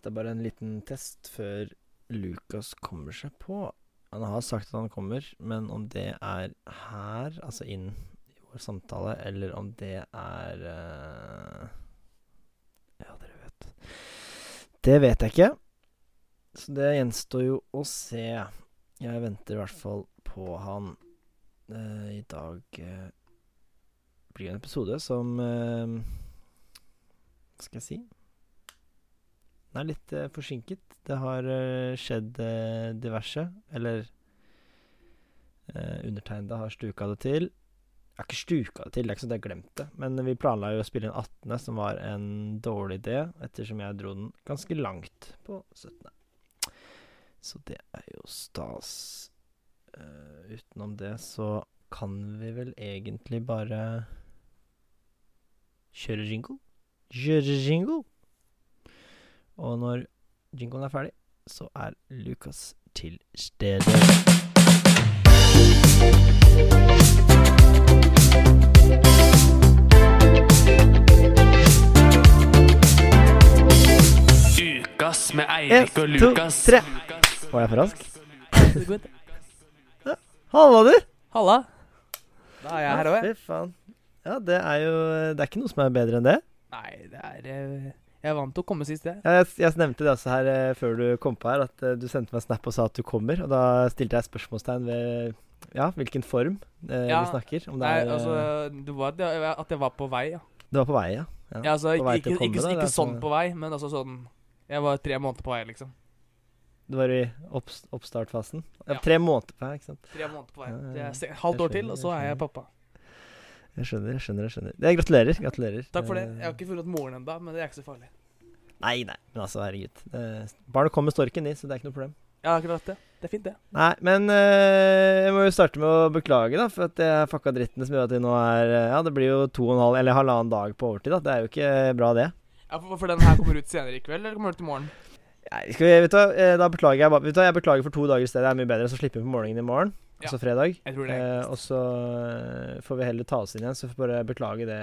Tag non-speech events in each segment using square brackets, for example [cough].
Dette er bare en liten test før Lukas kommer seg på. Han har sagt at han kommer, men om det er her, altså inn i vår samtale, eller om det er uh, Ja, dere vet. Det vet jeg ikke. Så det gjenstår jo å se. Jeg venter i hvert fall på han. Uh, I dag uh, blir det en episode som Hva skal jeg si? Den er litt eh, forsinket. Det har eh, skjedd eh, diverse. Eller uh, undertegnede har stuka det til. Jeg har ikke stuka det til, det er ikke sånn at jeg glemte det. Men vi planla jo å spille inn 18., som var en dårlig idé, ettersom jeg dro den ganske langt på 17. Så det er jo stas. Uh, utenom det så kan vi vel egentlig bare kjøre jingle. Kjøre jingle. Og når jingoen er ferdig, så er Lukas til stede. Ukas med Eirik og to, Lukas. tre. Var jeg for rask? [laughs] Halla, du! Halla. Da er jeg her òg, jeg. Ja, det er jo Det er ikke noe som er bedre enn det. Nei, det er eh, Jeg vant til å komme sist, jeg. Ja, jeg, jeg nevnte det også her eh, før du kom på her, at eh, du sendte meg snap og sa at du kommer. Og da stilte jeg spørsmålstegn ved ja, hvilken form eh, Ja, vi snakker. Om det Nei, er altså eh, det var det, at jeg var på vei, ja. Du var på vei, ja. ja. ja altså, ikke, ikke, komme, ikke, da, ikke sånn altså- på vei, men altså sånn Jeg var tre måneder på vei, liksom. Du var i opp, oppstartfasen. Ja, tre måneder på vei, ikke sant. Tre måneder på vei. Det er halvt år til, og så er jeg pappa. Jeg skjønner, jeg skjønner. jeg skjønner jeg Gratulerer. gratulerer Takk for det. Eh, Jeg har ikke funnet moren ennå, men det er ikke så farlig. Nei, nei, men altså, herregud. Eh, barnet kommer med storken i, så det er ikke noe problem. Ja, akkurat det. Det er fint, det. Nei, men eh, jeg må jo starte med å beklage, da, for at jeg fucka dritten som gjør at vi nå er eh, Ja, det blir jo to og en halv eller halvannen dag på overtid, da. Det er jo ikke bra, det. Ja, for, for den her kommer ut senere i kveld, eller kommer den ut i morgen? Nei, skal vi, vet du, eh, da beklager jeg bare Vet du hva, jeg beklager for to dager i stedet. Det er mye bedre. Så slipper vi på morgenen i morgen. Altså fredag. Jeg tror det. Eh, og så eh, får vi heller ta oss inn igjen. Så får vi bare beklage det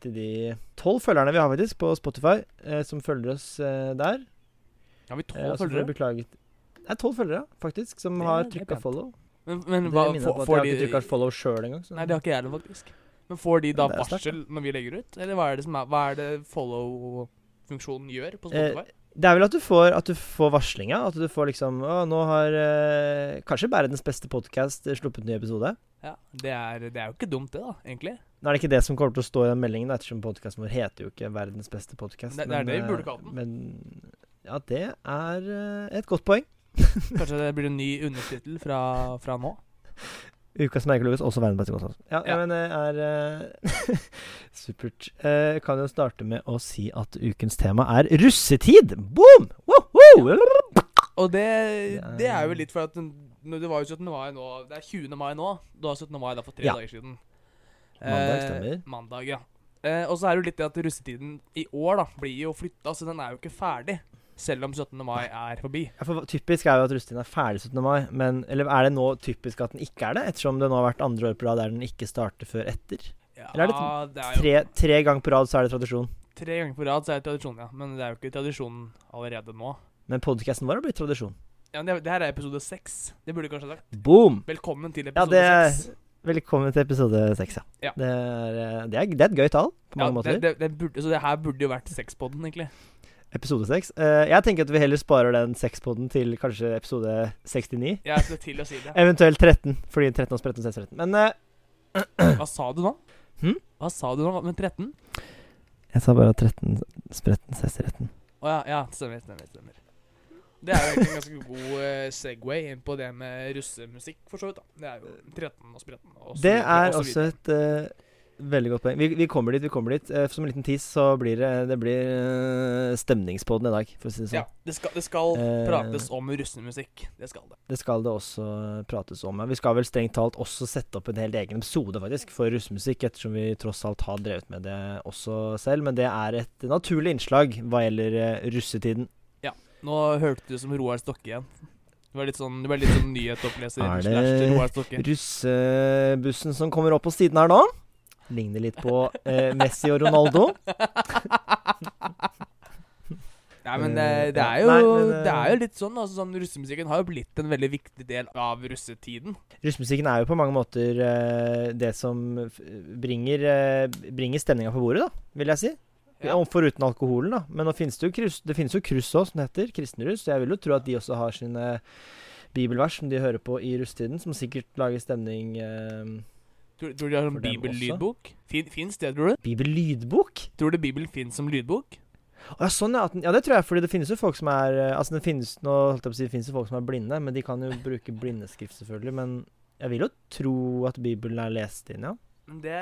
til de tolv følgerne vi har faktisk på Spotify, eh, som følger oss eh, der. Har vi Eh, tolv vi følgere? Det er tolv følgere, faktisk, som Det har trykka follow. Men, men hva på at jeg har ikke trykka follow sjøl engang. så- Nei, det har ikke jeg heller, faktisk. Men får de da varsel når vi legger ut? Eller hva er det er Hva er det follow-funksjonen gjør på Eh, Spotify? Det er vel at du får, at du får varslinga. At du får liksom Å, nå har eh, kanskje verdens beste podkast sluppet ny episode. Ja, det er, det er jo ikke dumt, det, da, egentlig. Nå er det ikke det som kommer til å stå i den meldingen, da, ettersom podkasten vår heter jo ikke 'Verdens beste podkast'. Det- det er det vi burde kalt den. Men ja, det er eh, et godt poeng. Kanskje det blir en ny undertittel fra, fra nå? [laughs] Ukas merkelogos, også verdens beste godsaus. Ja, Ja. men det er uh, [laughs] supert. Uh, kan jo starte med å si at ukens tema er russetid. Boom! Og det, Det er- jo litt for at den- Det var jo 17. mai nå. Det er 20. mai nå. Du har 17. mai da for tre Ja. dager siden. Mandag, Eh, stemmer. mandag, ja. Eh, og så er det jo litt det at russetiden i år da blir jo flytta, så den er jo ikke ferdig. Selv om 17. mai er forbi. Ja, for typisk er jo at russetiden er ferdig 17. mai, men Eller er det nå typisk at den ikke er det? Ettersom det nå har vært andre år på rad der den ikke starter før etter? Ja, Eller er det det er jo Tre, tre ganger på rad så er det tradisjon. tre ganger på rad så er det tradisjon, ja. Men det er jo ikke tradisjonen allerede nå. Men podkasten vår har blitt tradisjon. Ja, men det, det her er episode seks. Det burde du kanskje ha sagt. Boom! Velkommen til episode seks. Ja. Velkommen til episode seks, ja. Ja. Det, er, eh, det, er, det er et gøy tall på mange måter. det, det, det burde, så det her burde jo vært sexpoden, egentlig. Episode 6. Uh, jeg tenker at vi heller sparer den sexpoden til kanskje episode 69. Jeg skulle til å si det. Eventuelt 13, fordi 13 og 13 13. Men uh, Hva sa du nå? Hmm? Hva sa du nå med 13? jeg sa bare 13 spretten 13. Å ja, ja, stemmer, stemmer, stemmer. Det er jo egentlig en ganske god eh, segway inn på det med russemusikk, for så vidt. da. Det er jo 13 og spretten og så Det er og så også et eh, veldig godt poeng. Vi, vi kommer dit, vi kommer dit. Eh, som en liten tiss så blir det, det blir uh, stemningspodden i dag, for å si det sånn. Ja, det skal, det skal Eh, prates om russemusikk. Det skal det. Det skal det også prates om. Vi skal vel strengt talt også sette opp en helt egen episode faktisk for russemusikk, ettersom vi tross alt har drevet med det også selv. Men det er et naturlig innslag hva gjelder russetiden. russetiden. Nå hørte du som Roar Stokke igjen. Det var litt sånn, du var litt sånn nyhetsoppleser Er det-. Russebussen som kommer opp på siden her nå, ligner litt på eh, Messi og Ronaldo. Nei, men det, Eh, det er jo Nei, men, eh, Det er jo litt sånn, altså sånn Russemusikken har jo blitt en veldig viktig del av russetiden. Russmusikken er jo på mange måter eh, det som bringer, uh, bringer stemninga på bordet, da, vil jeg si. Ja. Foruten alkoholen, da. Men nå finnes det jo krus, det finnes jo kryss òg, som det heter. Kristenruss. Så jeg vil jo tro at de også har sine bibelvers som de hører på i russetiden, som sikkert lager stemning eh, Tror, tror du de har sånn bibellydbok? Fins det, tror du? Bibellydbok? Tror du Bibelen fins som lydbok? Ja, sånn, ja. Den- ja, det tror jeg, fordi det finnes jo folk som er eh, Altså, det finnes nå si, det finnes jo folk som er blinde, men de kan jo bruke blindeskrift, selvfølgelig. Men jeg vil jo tro at Bibelen er lest inn, ja. Det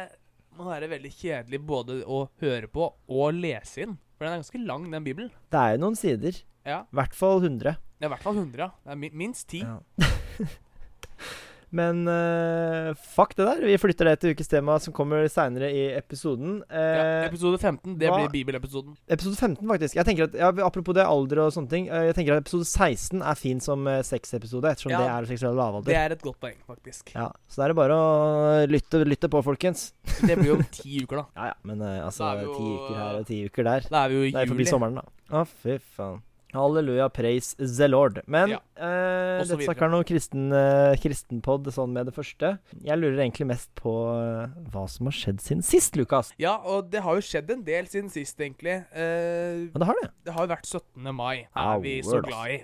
må være veldig kjedelig både å høre på og lese inn. For den er ganske lang, den Bibelen. Det er jo noen sider. Ja. I hvert fall 100. Det er i hvert fall 100, ja. Det er minst 10. Ja. [laughs] Men uh, fuck det der. Vi flytter det til ukes tema som kommer seinere i episoden. Ja, Eh, episode 15, det hva- blir bibelepisoden. episode 15, faktisk. Jeg tenker at, ja, Apropos det, alder og sånne ting. Uh, jeg tenker at Episode 16 er fin som uh, sexepisode, ettersom Ja. det er seksuell lavalder. Det er et godt poeng, faktisk. Ja, Så da er det bare å lytte, lytte på, folkens. Det blir jo om ti uker, da. [laughs] Ja ja, men altså vi Ti uker her og ti uker der. Da er vi jo i juli. Det er forbi sommeren, da. Å, fy faen. Halleluja, praise the lord. Men Ja, eh, dette snakker noe kristen, eh, kristenpod sånn med det første. Jeg lurer egentlig mest på eh, hva som har skjedd siden sist, Lukas. Ja, og det har jo skjedd en del siden sist, egentlig. Eh, Men det har det. det har jo vært 17. mai. Au, Er vi så glad i,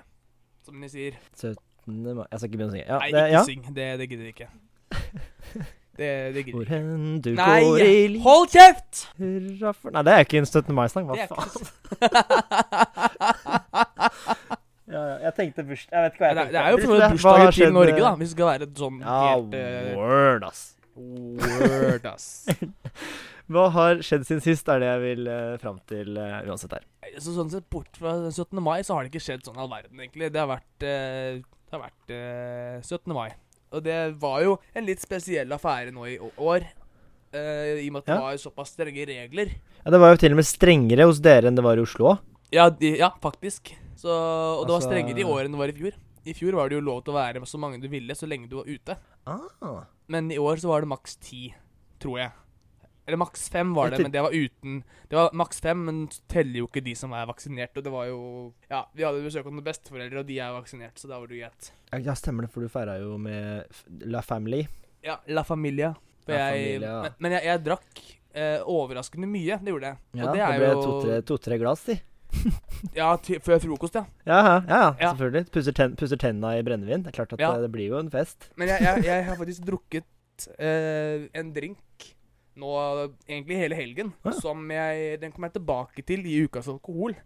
som de sier. 17. mai Jeg skal ikke begynne å synge. Ja, Nei, det, ikke ja. syng. Det, det gidder vi ikke. [laughs] Det, det Hvor hen du Nei, går i liv hold kjeft! hurra for Nei, det er ikke en 17. mai-sang. Hva Det faen? [laughs] jeg tenkte bursdag Jeg vet ikke hva jeg det, tenkte. det er jo for Hva bursdager til Norge, da. Hvis det skal være sånn Ja, helt uh, word, ass. Word, ass. [laughs] Hva har skjedd siden sist, er det jeg vil uh, fram til uh, uansett her. Så sånn sett, bort fra 17. mai, så har det ikke skjedd sånn all verden, egentlig. Det har vært, uh, det har vært eh, 17. mai. Og det var jo en litt spesiell affære nå i år. Uh, I og med at det Ja. var såpass strenge regler. Ja, Det var jo til og med strengere hos dere enn det var i Oslo. Ja, de, ja faktisk. Så, og det var Altså- strengere i år enn det var i fjor. I fjor var det jo lov til å være så mange du ville, så lenge du var ute. Ah. Men i år så var det maks ti, tror jeg. Eller maks fem var det, men det var uten Det var maks fem, men teller jo ikke de som er vaksinert. Og det var jo Ja, vi hadde besøk av noen besteforeldre, og de er vaksinert, så da var det jo greit. Ja, stemmer det, for du feira jo med La Family. Ja, La Familia. La jeg, Familia. Men, men jeg, jeg drakk eh, overraskende mye, det gjorde jeg. Ja, det det ble to-tre to, glass, de. [laughs] Ja, til- før frokost, ja. Ja, ja, ja, selvfølgelig. Pusser, ten, pusser tenna i brennevin. Det er klart at Ja. eh, det blir jo en fest. Men jeg, jeg, jeg har [laughs] faktisk drukket eh, en drink nå egentlig hele helgen. Ja. Som jeg Den kommer jeg tilbake til i ukas alkohol.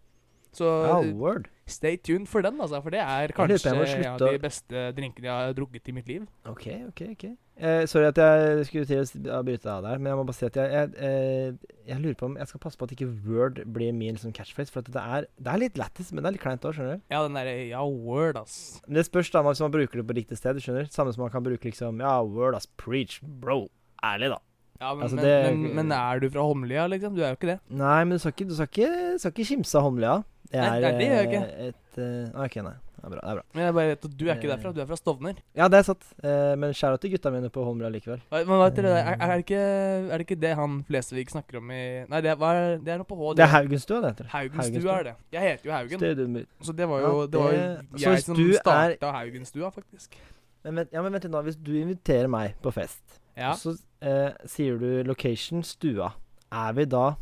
Så Ja, word. Stay tuned for den, altså. For det er kanskje en av de beste drinkene jeg har drukket i mitt liv. Ok, ok, ok. Eh, sorry at jeg skulle til å bryte av der, men jeg må bare si at jeg, jeg, eh, jeg lurer på om jeg skal passe på at ikke word blir min liksom, catchphrase. For det er, det er litt lættis, men det er litt kleint òg, skjønner du. Ja, den derre Ja, word, ass. Men det spørs da hvis man bruker det på riktig sted, skjønner. Samme som man kan bruke liksom Ja, word ass, preach, bro. Ærlig, da. Ja, men, Altså, men, det- men, men er du fra Holmlia, liksom? Du er jo ikke det. Nei, men du skal ikke, du skal ikke, skal ikke kimse av Holmlia. Det er nei, det gjør jeg ikke. eh, et uh, OK, nei. Det er bra. det er bra. Men jeg bare vet at du er ikke Eh. derfra. Du er fra Stovner. Ja, det er sant. Eh, men skjæra til gutta mine på Holmlia likevel. Men vet det, er, er, det ikke, er det ikke det han Flesvig snakker om i Nei, det, hva er, det er noe på H. Det er Haugenstua, det heter. Haugenstua er det. Jeg heter jo Haugen. Stadium. Så det var jo, Ja, det var jo jeg som er- starta Haugenstua, faktisk. Men vent, ja, men vent litt nå. Hvis du inviterer meg på fest, Ja. og så eh, sier du location stua, er vi da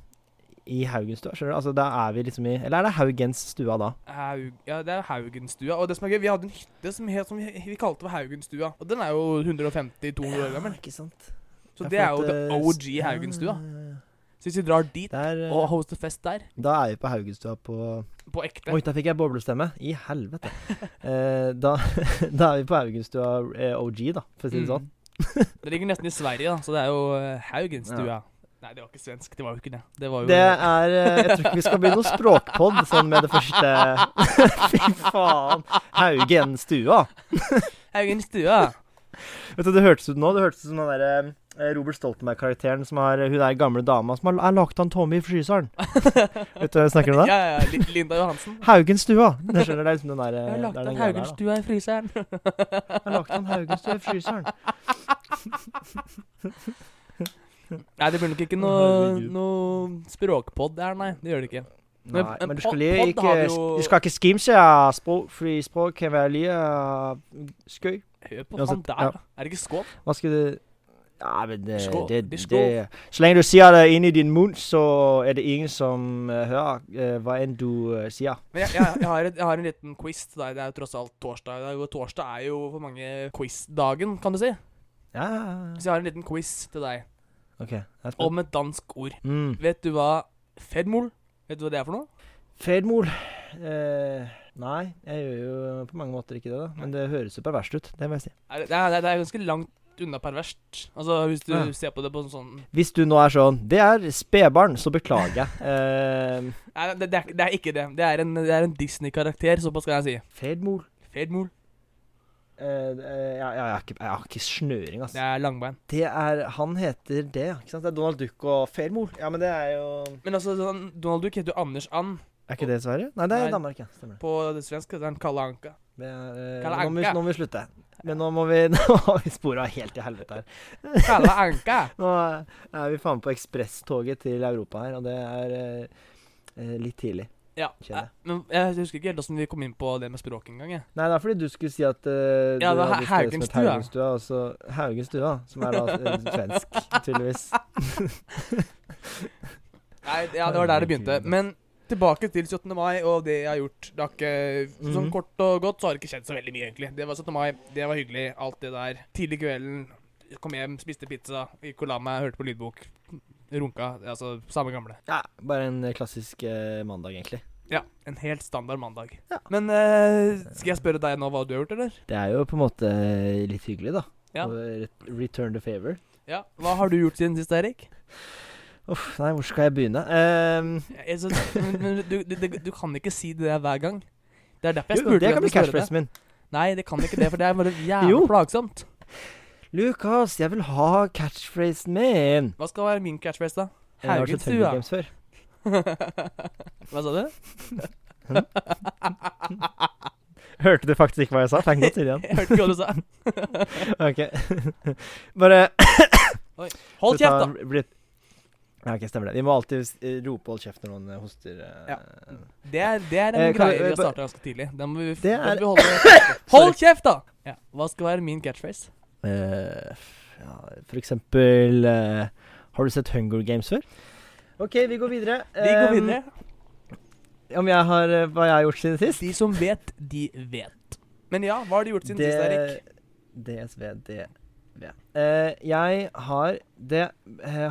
i Haugenstua? Skjønner du? Altså, da er vi liksom i Eller er det Haugens stua da? Haug, ja, det er Haugenstua. Og det som er gøy, vi hadde en hytte som, het, som vi, kalte for Haugenstua. Og den er jo 150-200 år gammel. ikke sant. Så det er jo the eh, OG Haugenstua. ja, Så hvis vi drar dit Det er, eh, og hoster fest der, Da er vi på Haugenstua på på ekte Oi, der fikk jeg boblestemme. I helvete. [laughs] Eh, da, [laughs] da er vi på Haugenstua eh, OG, da, for å si det sånn. [laughs] Det ligger nesten i Sverige, da, så det er jo eh, Haugenstua. Ja. Nei, det var ikke svensk. Det var jo ikke det. Det var jo Det er eh, Jeg tror ikke vi skal begynne noe språkpod sånn med det første [laughs] Fy faen. Haugenstua. [laughs] Haugenstua. Vet du, Det hørtes ut nå Det hørtes ut som den der, eh, Robert Stoltenberg-karakteren som har hun der gamle dama som har er lagt han Tommy i fryseren. [laughs] Vet du hva jeg snakker om da? Ja, ja. Linda Johansen. Haugen stua. Det skjønner du, er liksom den der, Jeg har lagt an en den der. Haugenstua i fryseren. Jeg har lagt han Haugen stua i fryseren. [laughs] Nei, det blir nok ikke noe, noe språkpod der, nei. Det gjør det ikke. Nei, Men- du skal ikke Du skal ikke skimse av språk, fordi språk kan være lige uh, skøy. Hør på han der, ja. Er det ikke skål? Hva skal du Ja, men det, Skål. det, Det er det. Så lenge du sier det inni din munn, så er det ingen som uh, hører uh, hva enn du uh, sier. Jeg, jeg, jeg, har et, jeg har en liten quiz til deg. Det er jo tross alt torsdag. Og torsdag er jo for mange quiz-dagen, kan du si. Ja, Så jeg har en liten quiz til deg OK. Jeg er spent. om et dansk ord. Mm. Vet du hva fedmol Vet du hva det er for noe? Fedmol eh, Nei, jeg gjør jo på mange måter ikke det, da. Men det høres jo perverst ut. Det må jeg si. Er det, det, er, det er ganske langt unna perverst. Altså Hvis du Ja. ser på det på en sånn Hvis du nå er sånn Det er spedbarn, så beklager jeg. uh, [laughs] Nei, det, det, er, det er ikke det. Det er en, en Disney-karakter, såpass kan jeg si. Fedmol Fedmol. Uh, uh, ja, ja, jeg, har ikke, jeg har ikke snøring, altså. Det er langbein. Det er Han heter det, ikke sant? Det er Donald Duck og Fedmol. Ja, men det er jo Men altså, sånn, Donald Duck heter jo Anders And. Er ikke det Sverige? Nei, det er Nei. Danmark, ja. Stemmer det. På det svenske heter han Kalle Anka. det er, uh, Kalle nå, må vi, Anka. nå må vi slutte. Men nå må vi [laughs] Nå har vi spora helt til helvete her. Kalle Anka! [laughs] Nå er vi faen på ekspresstoget til Europa her, og det er eh, eh, litt tidlig. Ja, jeg. eh, men jeg husker ikke helt åssen vi kom inn på det med språk engang. jeg. Nei, det er fordi du skulle si at uh, Ja, det var Haugenstua. Haugenstua, og Haugenstua, som er da svensk, tydeligvis. [laughs] Nei, ja, det var der det begynte. Men tilbake til 17. mai og det jeg har gjort. Det har ikke, Sånn Mhm. kort og godt så har det ikke skjedd så veldig mye, egentlig. Det var 17. mai, det var hyggelig, alt det der. Tidlig kvelden, kom hjem, spiste pizza, gikk og la meg, hørte på lydbok. Runka. Altså samme gamle. Ja, bare en klassisk eh, mandag, egentlig. Ja, en helt standard mandag. Ja. Men eh, skal jeg spørre deg nå hva du har gjort, eller? Det er jo på en måte eh, litt hyggelig, da. Ja. Return the favor. Ja, Hva har du gjort siden sist, Erik? Uff, nei, hvor skal jeg begynne? Ehm, Jeg, så, men, men du, du, du, kan ikke si det der hver gang. Det er derfor jeg spurte. jo, det kan bli catchphrasen min. Nei, det kan ikke det, for det er bare [laughs] jævlig plagsomt. Lukas, jeg vil ha catchphrasen min. Hva skal være min catchphrase, da? Før. [laughs] Hva sa du? [laughs] Hørte du faktisk ikke hva jeg sa? Tenk godt til igjen. Jeg hørte ikke hva du sa. Ok. Bare Hold kjeft, da! Ja, ok, stemmer det. Vi må alltid eh, rope 'hold kjeft' når noen eh, hoster. eh. Ja. Det er, det er en Eh, greie vi- vi har starta ganske tidlig. Da må vi, Det er- vi holde [laughs] Hold kjeft, da! Ja. Hva skal være min catchphrase? Uh, ja, for eksempel uh, Har du sett Hunger Games før? OK, vi går videre. Vi går videre. Om jeg har hva jeg har gjort siden sist? De som vet, de vet. Men ja, hva har du gjort siden sist, Erik? DSV, DV. Eh, jeg har Det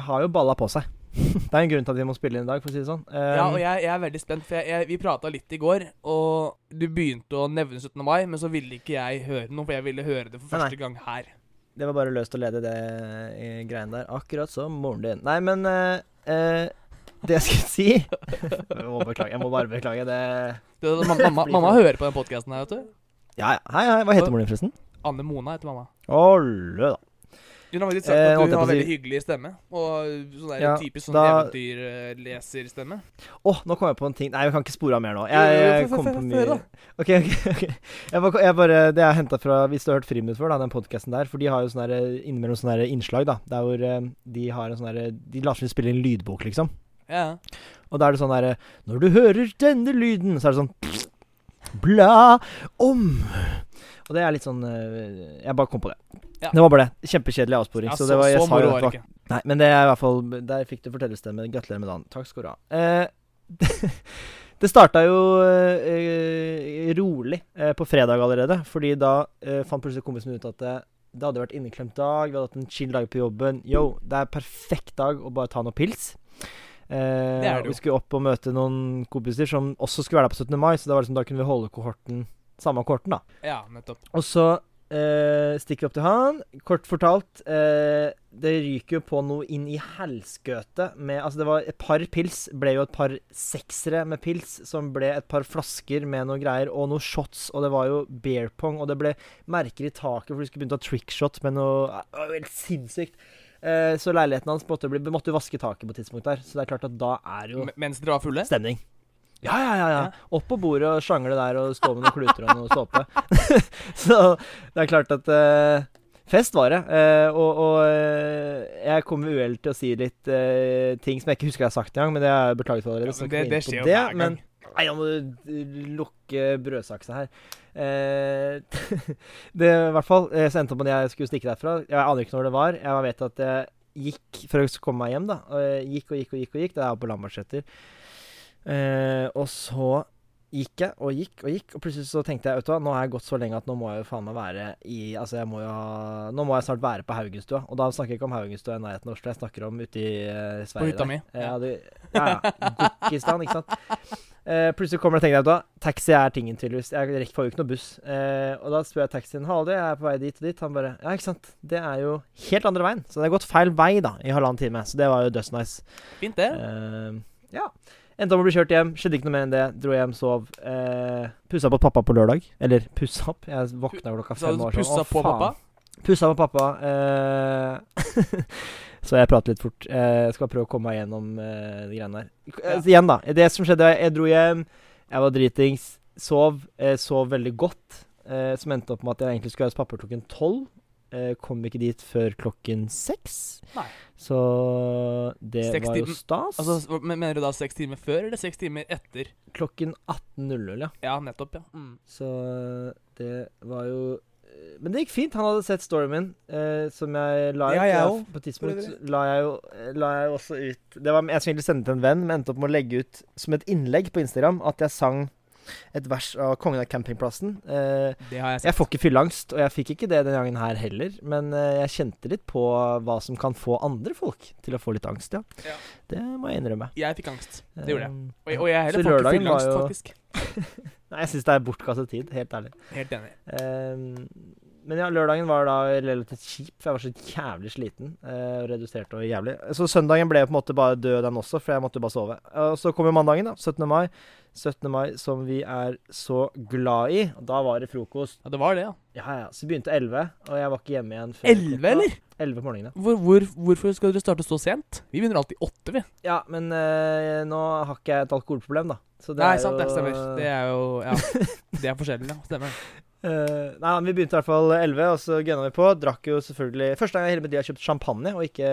har jo balla på seg. [laughs] det er en grunn til at vi må spille inn i dag, for å si det sånn. Ja, Um, og jeg, jeg er veldig spent, for jeg, jeg, vi prata litt i går, og du begynte å nevne 17. mai, men så ville ikke jeg høre noe, for jeg ville høre det for første nei. gang her. Det var bare løst å lede det eh, greiene der. Akkurat som moren din. Nei, men uh, uh, Det jeg skulle si [laughs] Jeg må beklage. Jeg må bare beklage det. Det, mamma, mamma, mamma hører på den podkasten her, vet du. Ja, ja. Hei, hei. Hva heter moren din, forresten? Anne Mona heter mamma. Olle, da. Hun har faktisk sagt Eh, at hun du har veldig si- hyggelig stemme. Og sånn der Ja, typisk sånn da- eventyrleserstemme. Å, nå kom jeg på en ting. Nei, vi kan ikke spore av mer nå. Jeg, jo, kom på mye OK, OK. ok jeg bare, jeg bare, Det er henta fra Hvis du har hørt Friminutt før, da, den podkasten der. For de har jo sånne innimellom sånne innslag, da. Der hvor eh, de har en sånn De lar seg spille inn lydbok, liksom. Ja. Og da er det sånn derre Når du hører denne lyden, så er det sånn Bla om. Og det er litt sånn eh, Jeg bare kom på det. Ja. Det var bare det. Kjempekjedelig avsporing. ja så det var, jeg så sa jo at det var. Nei, men det er i hvert fall Der fikk du fortellerstemme. Gratulerer med dagen. Takk skal du ha. Eh, [laughs] det starta jo eh, rolig eh, på fredag allerede, fordi da eh, fant plutselig kompisen min ut at det, det hadde vært inneklemt dag, vi hadde hatt en chill dag på jobben. Yo, det er perfekt dag å bare ta noe pils. Eh. Vi skulle opp og møte noen kompiser som også skulle være der på 17. mai, så det var liksom, da kunne vi holde kohorten samme korten, da. Ja, nettopp. Og så eh, stikker vi opp til han. Kort fortalt, eh, det ryker jo på noe inn i helskøte med Altså, det var et par pils. Ble jo et par seksere med pils, som ble et par flasker med noe greier, og noen shots, og det var jo beer pong, og det ble merker i taket, for de skulle begynne å ta trickshot med noe Det jo helt sinnssykt. Eh, så leiligheten hans måtte, bli, måtte jo vaske taket på et tidspunkt der, så det er klart at da er jo Mens dere var fulle? stemning. Ja, ja, ja. ja. Opp på bordet og sjangle der og stå med noen kluter og noe såpe. [laughs] så det er klart at uh, Fest var det. Uh, og og eh, jeg kommer uheldig til å si litt uh, ting som jeg ikke husker jeg har sagt engang, men det har jeg beklaget for allerede. Ja, men det, det skjer jo det, hver gang. Men nei, jeg må lukke brødsaksa her. [laughs] Det i hvert fall så endte opp med at jeg skulle stikke derfra. Jeg aner ikke når det var. Jeg vet at jeg gikk for å komme meg hjem, da. Gikk og gikk og gikk. og gikk Det er på Lambertseter. Eh, og så gikk jeg og gikk og gikk, og plutselig så tenkte jeg vet du hva, nå har jeg gått så lenge at nå må jeg jo faen meg være i Altså, jeg må jo ha Nå må jeg snart være på Haugenstua. Og da snakker jeg ikke om Haugenstua i nærheten av Oslo, jeg snakker om ute i Sverige På hytta mi. Ja, du, ja, ja. Bukkistan, ikke sant. Eh, plutselig kommer det og tenker jeg, vet taxi er tingen tydeligvis. Jeg rekker får jo ikke noe buss. Eh, og da spør jeg taxien Hallo, jeg er på vei dit og dit. Han bare Ja, ikke sant. Det er jo helt andre veien. Så det har gått feil vei, da, i halvannen time. Så det var jo dust nice. Fint, det. Eh, ja. Endte opp å bli kjørt hjem. Skjedde ikke noe mer enn det. Dro hjem, sov. Eh, pussa på pappa på lørdag. Eller pussa opp. Jeg våkna klokka fem. og sånn, pussa «Å, på faen». pappa? Pussa på pappa. Eh, [laughs] så jeg prater litt fort. Eh, Jeg skal prøve å komme meg gjennom eh, de greiene der. Eh, Ja. Igjen, da. Det som skjedde, jeg dro hjem. Jeg var dritings. Sov. Eh, sov veldig godt. Eh, som endte opp med at jeg egentlig skulle være hos pappa klokken tolv. Eh, kom ikke dit før klokken seks. Nei. Så det Seks var jo stas. Altså, Mener du da seks timer før eller seks timer etter? klokken 18.00, ja. Ja, nettopp, ja. Mm. Så det var jo eh, Men det gikk fint. Han hadde sett storyen min, eh, som jeg la ut. Ja, jeg også, På tidspunkt la jeg, jo, eh, la jeg også ut det var, Jeg skulle egentlig sende til en venn, men endte opp med å legge ut som et innlegg på Instagram at jeg sang et vers av 'Kongen av campingplassen'. Eh, Det har jeg sett. jeg får ikke fylleangst, og jeg fikk ikke det denne gangen her heller. Men eh, jeg kjente litt på hva som kan få andre folk til å få litt angst, ja. Ja. Det må jeg innrømme. Jeg fikk angst. Det gjorde jeg. Eh, Og, jeg- og jeg heller får ikke fylleangst, jo- faktisk. [laughs] Nei, jeg syns det er bortkastet tid, helt ærlig. Helt enig. Ehm, men ja, lørdagen var da relativt kjip, for jeg var så jævlig sliten. eh, og redusert og jævlig. Så søndagen ble på en måte bare død, den også, for jeg måtte jo bare sove. Og så kom jo mandagen, da. 17. mai. 17. mai som vi er så glad i. Og da var det frokost. Ja, det var det, ja. Ja, ja. Så begynte 11, og jeg var ikke hjemme igjen før Elleve, klokka- eller? 11 på morgenen. Hvor, hvor, hvorfor skal dere starte så sent? Vi begynner alltid 8, vi. Ja, men eh, nå har ikke jeg et alkoholproblem, da. Så det Nei, er sant, det stemmer. Det er jo Ja. Det er forskjellig, ja. Stemmer. Eh, nei, Vi begynte i hvert fall 11, og så gønna vi på. Drakk jo selvfølgelig Første gang i hele mitt liv har kjøpt champagne, og ikke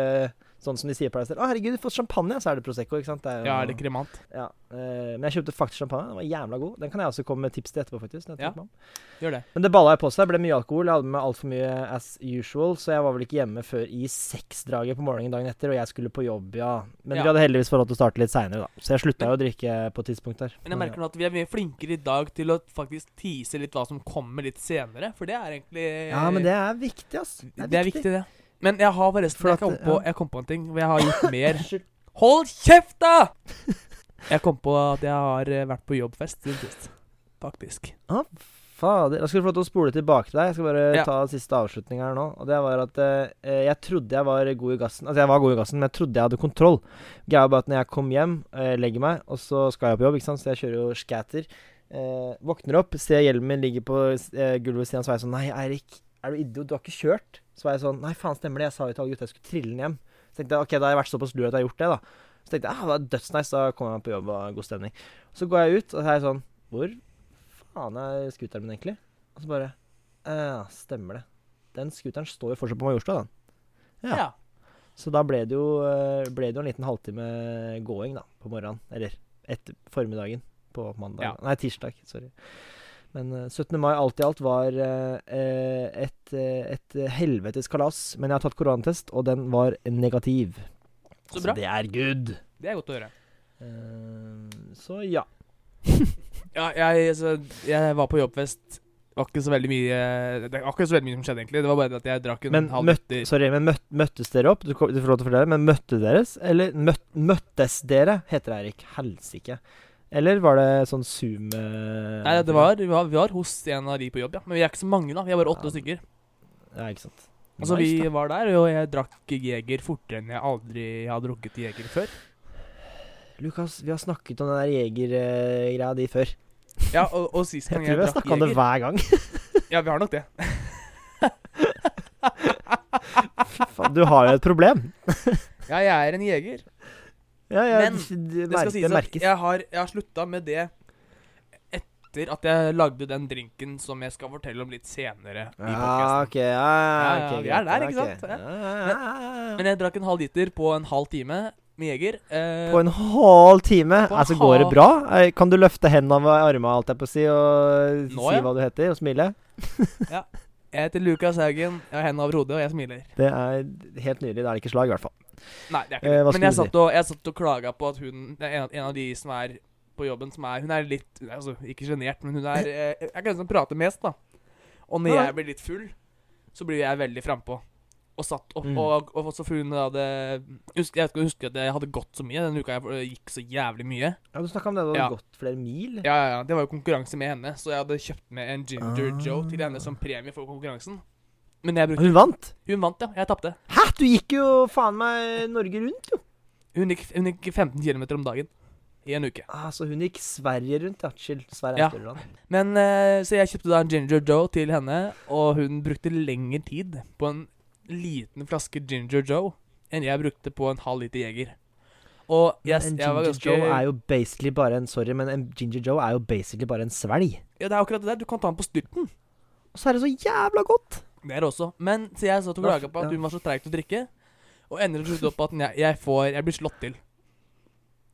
sånn som de sier på deg selv. Å, herregud, du får champagne, så er det Prosecco, ikke sant? Det er jo, Ja, er det kremant? ja. Uh, men jeg kjøpte faktisk champagne. Den var jævla god. Den kan jeg også komme med tips til etterpå, faktisk. Ja. Gjør det. Men det balla jeg på seg. Det ble mye alkohol. Jeg hadde med altfor mye as usual, så jeg var vel ikke hjemme før i seksdraget på morgenen dagen etter, og jeg skulle på jobb, ja. Men Ja. vi hadde heldigvis lov til å starte litt seinere, da. Så jeg slutta jo å drikke på et tidspunkt der. Men jeg merker nå at vi er mye flinkere i dag til å faktisk tease litt hva som kommer litt senere. For det er egentlig Ja, men det er viktig, ass. Det er viktig, det. Men jeg har forresten For jeg, kom på, jeg kom på en ting hvor jeg har gjort [laughs] mer. Hold kjeft, da! [laughs] Jeg kom på at jeg har eh, vært på jobbfest siden sist. Faktisk. Fader. Da skal du få lov til å spole tilbake til deg. Jeg skal bare Ja. ta siste avslutning her nå. Og det var at eh, jeg trodde jeg var god i gassen. Altså, jeg var god i gassen, men jeg trodde jeg hadde kontroll. Greia bare at når jeg kom hjem, eh, legger meg, og så skal jeg på jobb, ikke sant, så jeg kjører jo scatter. Eh, våkner opp, ser hjelmen min ligge på eh, gulvet ved siden av, så er jeg sånn Nei, Eirik, er du idiot? Du har ikke kjørt? Så var jeg sånn Nei, faen, stemmer det. Jeg sa jo til alle gutta jeg skulle trille den hjem. Så tenkte jeg ok, da har jeg vært såpass lur at jeg har gjort det, da. Så tenkte jeg ah, det er dødsnice, da kommer jeg meg på jobb og god stemning. Så går jeg ut, og så er jeg sånn Hvor faen er scooteren min egentlig? Og så bare Ja, stemmer det. Den scooteren står jo fortsatt på Majorstua, den. Ja. Ja. Så da ble det, jo, eh, ble det jo en liten halvtime gåing, da, på morgenen. Eller etter formiddagen på mandag. Ja. Nei, tirsdag. Sorry. Men eh, 17. mai alt i alt var eh, eh, et, eh, et helvetes kalas. Men jeg har tatt koronatest, og den var negativ. Så bra. Så det er good. Det er godt å høre. Eh, så ja. [laughs] Ja, jeg, så, jeg var på jobbfest. Det var ikke så veldig mye Det var ikke så veldig mye som skjedde, egentlig. Det var bare at jeg drakk en Men, halv møtt, liter sorry, men møtt, møttes dere opp? Du, du får lov til å fortelle, men møtte deres? Eller møtt, møttes dere, heter det, Eirik. Helsike. Eller var det sånn Zoom eh, Nei, det var, vi, var, vi var hos en av de på jobb, ja. Men vi er ikke så mange, da. Vi er bare åtte Ja. stykker. Ja, ikke sant. Altså, Nice, vi da. var der, og jeg drakk Jeger fortere enn jeg aldri har drukket Jeger før. Lukas, vi har snakket om den der jegergreia di før. Ja, og, og sist Jeg drakk jegger jeg, tror vi har snakka om det hver gang. [laughs] Ja, vi har nok det. Fy faen, du har jo et problem. [laughs] Ja, jeg er en jeger. Ja, ja, Men Det skal sies at merkes. jeg har, jeg har slutta med det etter at jeg lagde den drinken som jeg skal fortelle om litt senere i Ja, podcasten. ok. Ja, Ja, ja, ok, vi er der, ikke sant? Ja. Ja, ja, ja, ja. Men jeg drakk en halv liter på en halv time med Jeger. Eh, På en halv time? En Altså, går det bra? Eh, Kan du løfte hendene av armene, alt jeg på å si, og Nå, si ja. hva du heter, og smile? [laughs] jeg heter Lukas Haugen, jeg har hendene over hodet, og jeg smiler. Det er helt nydelig. Det er ikke slag, i hvert fall. Nei, det er ikke Eh, det. Men jeg satt, og, jeg satt og klaga på at hun en, en av de som er på jobben, som er Hun er litt Altså, ikke sjenert, men hun er eh, Jeg kan liksom prate mest, da. Og når jeg blir litt full, så blir jeg veldig frampå. Og satt opp, Mm. og, og også for hun hadde husk, Jeg husker at jeg hadde gått så mye denne uka. Jeg eh, gikk så jævlig mye. Ja, Du snakka om det, du Ja. hadde gått flere mil. Ja, ja, ja. Det var jo konkurranse med henne, så jeg hadde kjøpt med en Ginger Ah. Joe til henne som premie for konkurransen. Men jeg brukte Hun vant! Hun vant, ja. Jeg tapte. Hæ? Du gikk jo faen meg Norge rundt, jo. Hun gikk, hun gikk 15 km om dagen i en uke. Ah, så hun gikk Sverige rundt, ja. Chill. Sverige Ja. er større. Men eh, Så jeg kjøpte da en Ginger Joe til henne, og hun brukte lengre tid på en liten flaske Ginger Joe enn jeg brukte på en halv liter Jeger. Og yes, en Ginger ganske Joe er jo basically bare en Sorry, men en Ginger Joe er jo basically bare en svelg. Ja, det er akkurat det der. Du kan ta den på styrten. Og så er det så jævla godt! Det er det også. Men så jeg satt og klaga på at hun var så treig til å drikke, og ender til slutt opp at jeg, jeg får Jeg blir slått til.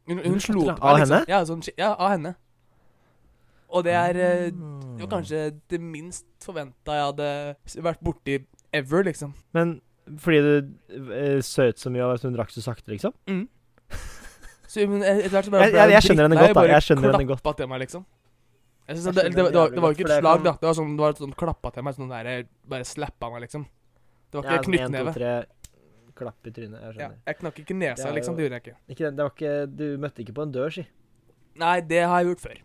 Hun, hun slo til til av meg, liksom. henne? Ja, sånn, ja, av henne. Og det er eh, Mm. Det var kanskje det minst forventa jeg hadde vært borti ever, liksom. Men fordi du uh, søt så mye av at hun drakk så sakte, liksom? Så men e- etter hvert så bare Jeg- jeg- jeg skjønner henne godt, da. Jeg skjønner henne godt. til meg, liksom. Jeg synes Jeg det, det, det, var, det var jo ikke et slag, da. Det var sånn, det var sånn klappa til meg, sånn der Bare slappa meg, liksom. Det var Ja, ikke ja, en, knyttneve. tre, klapp i trynet. Jeg Ja, skjønner. jeg knakk ikke nesa, Det er liksom. Det gjorde jeg ikke. Ikke, det- det var ikke, du møtte ikke på en dør, si. Nei, det har jeg gjort før.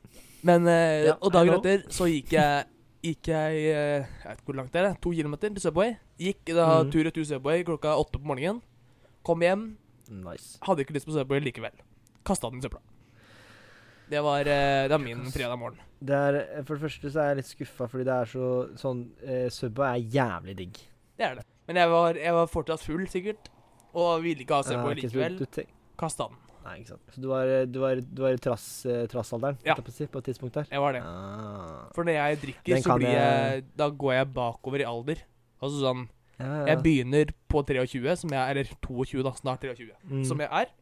Men uh, Ja, Og dagen etter så gikk jeg Gikk jeg eh, Jeg vet ikke hvor langt det er, to kilometer til Subway. Gikk da mm. tur retur Subway klokka åtte på morgenen. Kom hjem, Nice. hadde ikke lyst på Subway likevel. Kasta den i søpla. Det var, eh, det var min fredag morgen. Det er, for det første så er jeg litt skuffa, fordi det er så sånn uh, Subway er jævlig digg. Det er det. Men jeg var, jeg var fortsatt full, sikkert. Og ville ikke ha seg Subway ikke likevel. Kasta den. Nei, ikke sant. Så du var, du var, du var i trass, eh, trassalderen Ja. på, på et tidspunkt der? Jeg var det. Ah. For når jeg drikker, Den så blir jeg Da går jeg bakover i alder. Altså sånn Ja, ja. Jeg begynner på 23, som jeg Eller 22, da. Snart 23. Mm. Som jeg er.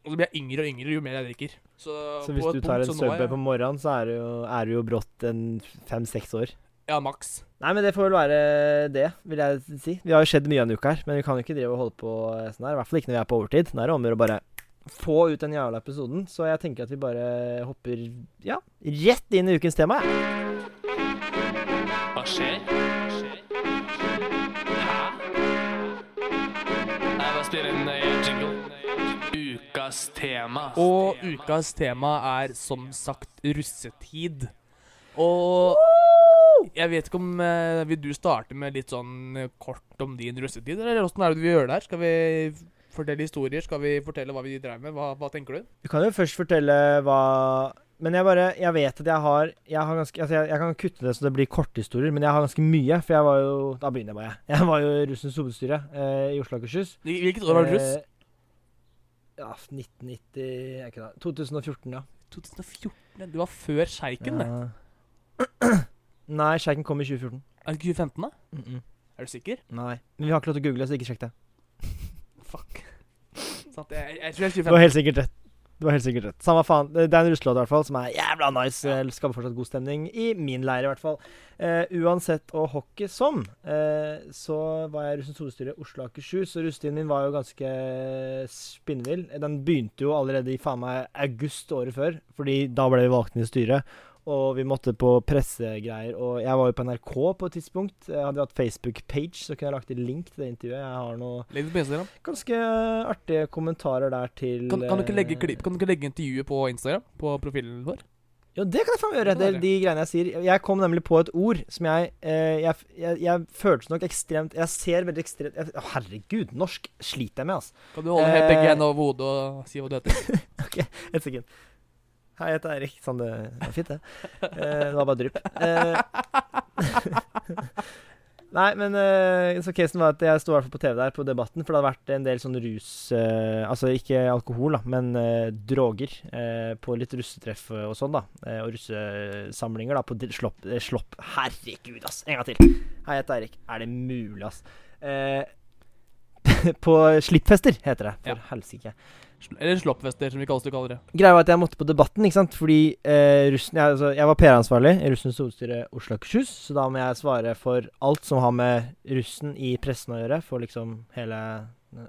Og så blir jeg yngre og yngre jo mer jeg drikker. Så, Så hvis du tar en Subway på morgenen, så er du jo, er du jo brått en fem-seks år. Ja, maks. Nei, men det får vel være det, vil jeg si. Vi har jo skjedd mye en uke her, men vi kan jo ikke drive og holde på eh, sånn her. I hvert fall ikke når vi er på overtid. Nå er det om å gjøre å bare få ut den jævla episoden. Så jeg tenker at vi bare hopper ja, rett inn i ukens tema. jeg. Hva skjer? Hæ? Jeg bare spiller en jingle. Ukas tema. Og ukas tema er som sagt russetid. Og jeg vet ikke om eh, Vil du starte med litt sånn eh, kort om din russetid? Eller åssen er det du vil gjøre det her? Skal vi fortelle historier? Skal vi fortelle hva vi drev med? Hva, hva tenker du? Du kan jo først fortelle hva Men jeg bare Jeg vet at jeg har Jeg, har ganske, altså jeg, jeg kan kutte det så det blir korthistorier, men jeg har ganske mye. For jeg var jo Da begynner jeg bare. Jeg var jo russens hovedstyre eh, i Oslo og Akershus. Hvil- Hvilket år var du russ? Eh, Ja, 1990 jeg er ikke da. 2014, ja. 2014? Du var før sjeiken, det. [clears throat] Nei, sjeiken kom i 2014. Er det ikke 2015, da? Mm -mm. Er du sikker? Nei. Men vi har ikke lov til å google, så ikke sjekk det. Fuck. [laughs] Sant, jeg, jeg tror det er Du har helt sikkert rett. Du har helt sikkert rett. Samme faen. Det er en russelåt i hvert fall som er jævla nice. Ja. Skaper fortsatt god stemning. I min leir, i hvert fall. Eh, uansett og hockey som, eh, så var jeg russens hovedstyre Oslo og Akershus. Og russetiden min var jo ganske spinnvill. Den begynte jo allerede i faen meg august året før, fordi da ble vi valgt inn i styret. Og vi måtte på pressegreier. Og jeg var jo på NRK på et tidspunkt. Jeg hadde hatt Facebook-page, så kunne jeg lagt en link til det intervjuet. Jeg har noe Legg det på Instagram. ganske artige kommentarer der til Kan, kan, du ikke legge eh, kan du ikke legge intervjuet på Instagram? På profilen vår? Jo, det kan jeg faen gjøre. Det de greiene jeg sier. Jeg kom nemlig på et ord som jeg eh, Jeg, jeg, jeg føltes nok ekstremt Jeg ser veldig ekstremt jeg, å, Herregud, norsk sliter jeg med, altså. Kan du holde Eh. begge hendene over hodet og si hva du heter? [laughs] ok, Et sekund. Hei, jeg heter Eirik. Sånn, det var fint, det. Eh, det var bare drypp. Eh, [laughs] Nei, men eh, så casen var at jeg sto i hvert fall på TV der på Debatten, for det hadde vært en del sånn rus eh, Altså ikke alkohol, da, men eh, droger eh, på litt russetreff og sånn, da. Eh, og russesamlinger, da, på slopp, eh, slopp Herregud, ass! En gang til. Hei, jeg heter Eirik. Er det mulig, ass? Eh, [laughs] på slippfester, heter det. For Ja. helsike. Eller sloppfester, som vi kaller det. Kaller det. Greia var at jeg måtte på Debatten, ikke sant. Fordi eh, russen Jeg, altså, jeg var PR-ansvarlig i russens hovedstyre Oslo og Akershus, så da må jeg svare for alt som har med russen i pressen å gjøre, for liksom hele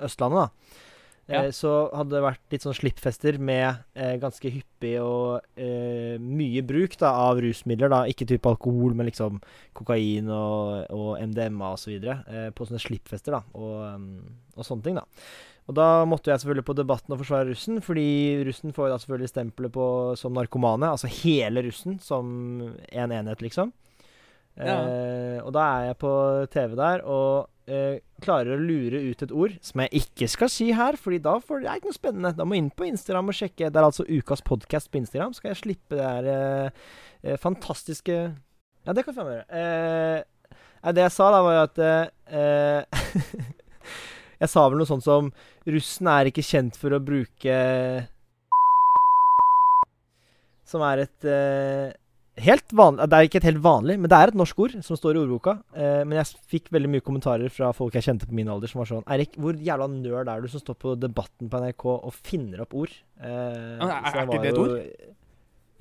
Østlandet, da. Ja. Eh, så hadde det vært litt sånn slippfester med eh, ganske hyppig og eh, mye bruk da, av rusmidler. da Ikke type alkohol, men liksom kokain og, og MDMA osv. Eh, på sånne slippfester da og, um, og sånne ting. da og da måtte jeg selvfølgelig på Debatten og forsvare russen, fordi russen får da selvfølgelig stempelet på som narkomane. Altså hele russen som en enhet, liksom. Ja. Eh, og da er jeg på TV der og eh, klarer å lure ut et ord som jeg ikke skal si her, fordi da får det er ikke noe spennende. Da må jeg inn på Instagram og sjekke. Det er altså ukas podkast på Instagram. Skal jeg slippe det her eh, eh, fantastiske Ja, det kan jeg faen meg gjøre. Eh, det jeg sa da, var jo at eh, [laughs] Jeg sa vel noe sånt som Russen er ikke kjent for å bruke [laughs] Som er et eh, helt vanlig Det er ikke et helt vanlig, men det er et norsk ord som står i ordboka. Eh, men jeg fikk veldig mye kommentarer fra folk jeg kjente på min alder, som var sånn Erik, hvor jævla nerd er du som står på Debatten på NRK og finner opp ord? Eh, er- er ikke det et jo- ord?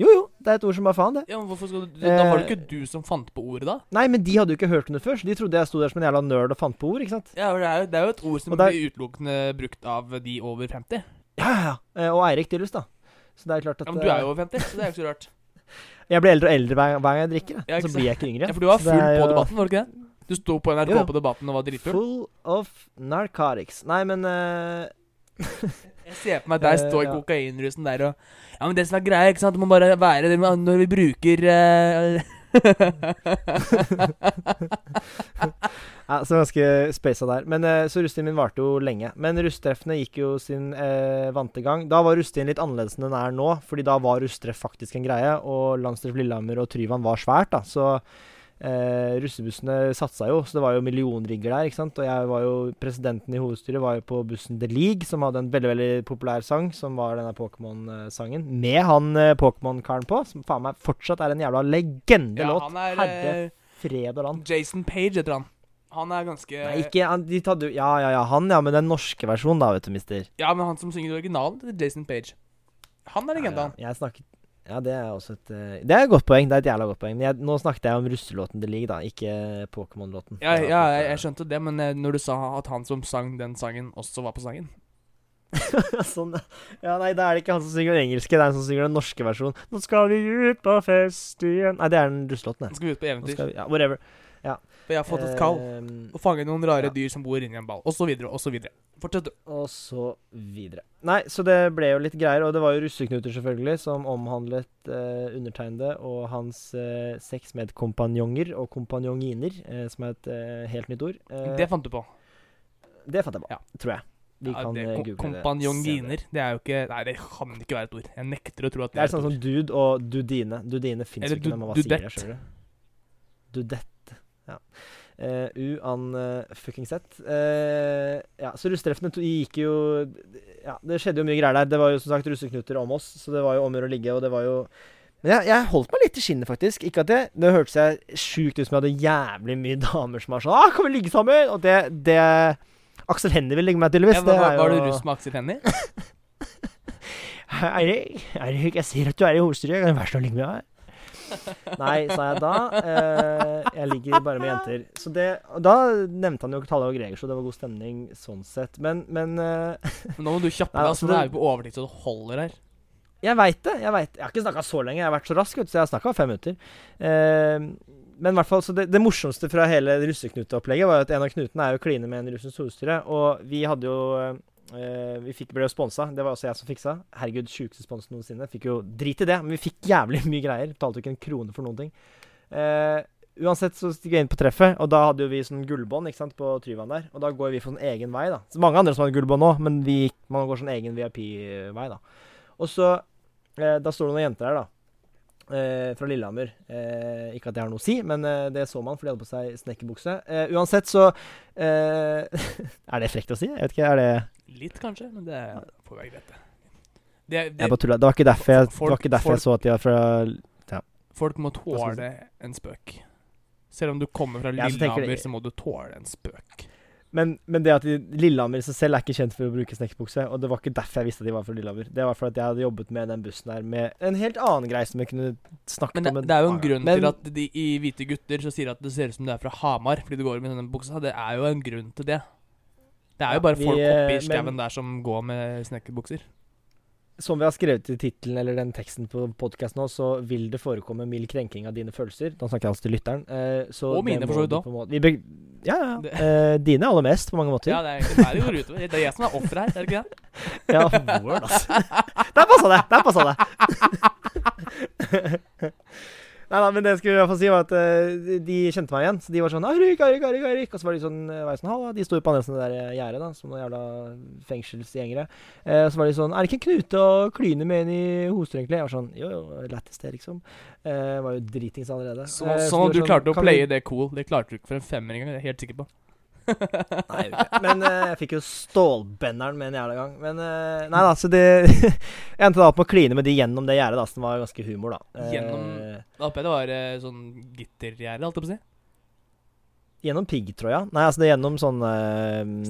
Jo, jo. Det er et ord som bare faen, det. Ja, men hvorfor skal du, Da var det Eh, ikke du som fant på ordet, da? Nei, men de hadde jo ikke hørt om det før, så de trodde jeg sto der som en jævla nerd og fant på ord, ikke sant? Ja, det er jo, det er jo et ord som der- blir utelukkende brukt av de over 50. Ja, ja, ja. Eh, Og Eirik tydeligvis, da. Så det er klart at Ja, men du er eh, jo over 50, så det er jo ikke så rart. [laughs] Jeg blir eldre og eldre hver, hver gang jeg drikker. Da. Ja, så blir jeg ikke yngre. Ja, for du var full på jo debatten, var du ikke det? Du sto på NRK Jo, på debatten og var dritfull. Full of narcotics. Nei, men eh, [laughs] Jeg ser på meg deg stå i Eh, ja. kokainrusen der og Ja, men det som er greia, ikke sant, det må bare være det når vi bruker uh, [laughs] ja, Så ganske spasa der. Men eh, Så russetiden min varte jo lenge. Men rusttreffene gikk jo sin eh, vante gang. Da var russetiden litt annerledes enn den er nå, fordi da var rusttreff faktisk en greie, og Landstreff Lillehammer og Tryvann var svært, da. Så eh, russebussene satsa jo, så det var jo millionrigger der, ikke sant. Og jeg var jo Presidenten i hovedstyret var jo på bussen The League, som hadde en veldig veldig populær sang, som var denne Pokémon-sangen, med han eh, Pokémon-karen på, som faen meg fortsatt er en jævla legendelåt. Ja, han er Herre eh, fred og land. Jason Page heter han. Han er ganske Nei, ikke han, de tatt, Ja, ja, ja, han, ja, men den norske versjonen, da, vet du, mister. Ja, men han som synger originalen, Jason Page. Han er legende, han. Ja, jeg snakket Ja, det er også et eh, Det er et godt poeng. Det er et jævla godt poeng. Jeg, nå snakket jeg om russelåten The League, da, ikke Pokémon-låten. Ja, ja jeg, jeg skjønte det, men eh, når du sa at han som sang den sangen, også var på sangen [laughs] sånn, ja, nei, da er det ikke han som synger den engelske, det er han som synger den norske versjonen. Nå skal vi ut på fest igjen Nei, det er den russelåten, Nå det. skal vi ut på eventyr. vi, ja, whatever. For jeg har fått et kall. Ehm, Å fange noen rare ja. dyr som bor inni en ball, og så videre, og så videre. Fortsett, du. Og så videre. Nei, så det ble jo litt greier, og det var jo russeknuter, selvfølgelig, som omhandlet eh, undertegnede og hans eh, seks medkompanjonger og kompanjonginer, eh, som er et eh, helt nytt ord. Eh, Det fant du på. det fant jeg på, Ja. tror jeg. Vi Ja, kan det, eh, google det. kompanjonginer. Det er jo ikke Nei, det kan ikke være et ord. Jeg nekter å tro at Det er et sånn som dude og dudine. Dudine fins jo ikke når man bare sier det, dudette. Dudette. Ja. Uh, U-an uh, fucking sett. Eh, ja, så russetreffene gikk jo Ja, det skjedde jo mye greier der. Det var jo som sagt russeknuter om oss, så det var jo om å ligge, og det var jo Men jeg, jeg holdt meg litt i skinnet, faktisk. Ikke at det Det hørtes jeg sjukt ut som jeg hadde jævlig mye damer som var sånn ah, 'Kan vi ligge sammen?' Og det, det Aksel Hennie vil ligge med, tydeligvis. Ja, var, var, var jo du russ med Aksel Hennie? [laughs] Eirik, Eirik, jeg ser at du er i hovedstyret. Kan du være så snill å ligge med meg? Nei, sa jeg da. Eh, jeg ligger bare med jenter. Så det, da nevnte han jo Talle og Greger, så det var god stemning sånn sett. Men, men eh, Men nå må du kjappe deg, altså, det- er jo på overtid så det holder her. jeg veit det. Jeg vet. Jeg har ikke snakka så lenge. Jeg har vært så rask, vet så jeg har snakka fem minutter. Eh, men i hvert fall, så det, det morsomste fra hele russeknuteopplegget var at en av knutene er jo kline med en russens hovedstyre. Og vi hadde jo eh, Vi fikk, ble jo sponsa. Det var også jeg som fiksa. Herregud, sjukeste spons noensinne. Fikk jo drit i det, men vi fikk jævlig [laughs] mye greier. Betalte jo ikke en krone for noen ting. Uh, uansett så stikk jeg inn på treffet, og da hadde jo vi sånn gullbånd ikke sant, på Tryvann der. Og da går vi for sånn egen vei, da. Så mange andre som hadde gullbånd òg, men vi, man går sånn egen VIP-vei, da. Og så uh, Da står det noen jenter her, da. fra Lillehammer. Eh, ikke at det har noe å si, men det så man, for de hadde på seg snekkerbukse. Uansett så [laughs] Er det frekt å si? Jeg vet ikke, er det Litt, kanskje, men det får være greit, det. Det, det, Jeg bare tulla. Det var ikke derfor jeg, Folk- ikke derfor jeg så at de var fra folk må tåle en spøk. Selv om du kommer fra Ja, så Lillehammer, jeg- så må du tåle en spøk. Men, men det at de, Lillehammer i seg selv er ikke kjent for å bruke snekkerbukse. Og det var ikke derfor jeg visste at de var fra Lillehammer. Det var fordi jeg hadde jobbet med den bussen her med en helt annen greie som jeg kunne snakket Men det, om. Men det er jo en annen grunn Men- til at de i Hvite gutter så sier at det ser ut som du er fra Hamar fordi du går med denne buksa. Det er jo en grunn til det. Det er Ja, jo bare vi, folk oppi eh, skauen der som går med snekkerbukser. Som vi har skrevet i tittelen eller den teksten på podkasten nå, så vil det forekomme mild krenking av dine følelser. Da snakker jeg altså til lytteren. Eh, så Og mine, for så vidt òg. Ja, ja. Eh, dine aller mest, på mange måter. Ja, det er egentlig der det går utover. Det er jeg som er offeret her, er det ikke det? [laughs] Ja, word, altså. Der passa det! Der passa det! [laughs] Nei, da, men det jeg skulle i hvert fall si, var at uh, de kjente meg igjen. Så de var sånn 'Eirik, Eirik, Eirik', Eirik. Og så var de sånn, eh, var jeg sånn Halla. De sto jo på andre siden av det der gjerdet, da, som noen jævla fengselsgjengere. Uh, så var de sånn 'Er det ikke en knute å klyne med inn i hoster, egentlig?' Jeg var sånn 'Jo, jo, lættis det, liksom'. Uh, var jo dritings allerede. Så, Eh, så de om var du sånn, klarte å «Kan playe vi-» det cool. Det klarte du ikke for en femmer engang, det er jeg helt sikker på. Nei, jeg ikke. Men uh, jeg fikk jo stålbenderen med en jævla gang. Men uh, nei da, så det [laughs] Jeg endte da opp med å kline med de gjennom det gjerdet, som var ganske humor, da. Eh, Gjennom- Da håper jeg det var uh, sånn gittergjerde, holdt jeg på å si. Gjennom piggtråda? Nei, altså det er gjennom sånn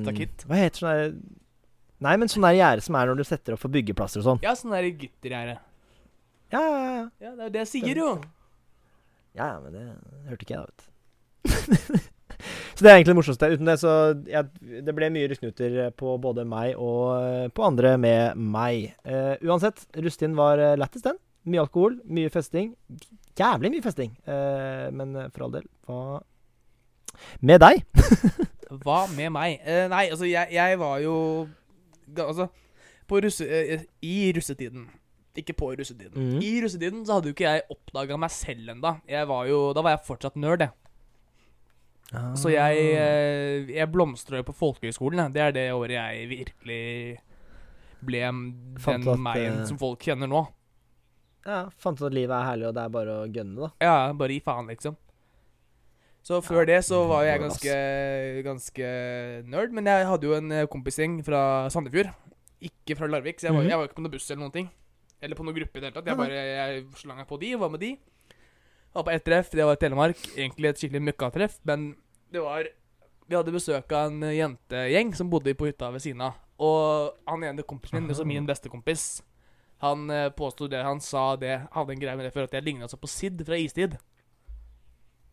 Stakitt? Hva heter sånn der Nei, men sånn der gjerde som er når du setter opp for byggeplasser og sånn. Ja, sånn der gittergjerde. Ja, ja, ja. Ja, det er jo det jeg sier, jo. Ja, ja, men det hørte ikke jeg, da, vet du. [laughs] så det er egentlig det morsomste. Uten det så jeg, Det ble mye rusknuter på både meg og eh, på andre med meg. Uh, uansett, russetiden var lættis, den. Mye alkohol, mye festing. Jævlig mye festing. Uh, men eh, for all del, hva med deg? [laughs] Hva med meg? Uh, nei, altså, jeg, jeg var jo Altså, på russe, eh, i russetiden Ikke på russetiden. Mm. I russetiden så hadde jo ikke jeg oppdaga meg selv jo, Da var jeg fortsatt nerd, jeg. Så jeg, eh, jeg blomstra jo på folkehøyskolen. Det er det året jeg virkelig ble den Fant at, meg eh, som folk kjenner nå. Ja, Fant ut at livet er herlig, og det er bare å gønne, da. Ja, bare gi faen, liksom. Så før Ja, det så var jeg ganske, ganske nerd, men jeg hadde jo en eh, kompisgjeng fra Sandefjord. Ikke fra Larvik, så jeg var, jeg var ikke på noen buss eller noen ting. Eller på noen gruppe i det hele tatt. Jeg bare jeg slang på de, var med de. Var på ett treff, det var i Telemark. Egentlig et skikkelig møkkatreff, men det var Vi hadde besøk av en jentegjeng som bodde på hytta ved siden av. Og han ene kompisen min, altså min bestekompis, han eh, påsto det, han sa det, hadde en greie med det før, at jeg ligna altså på Sid fra Istid.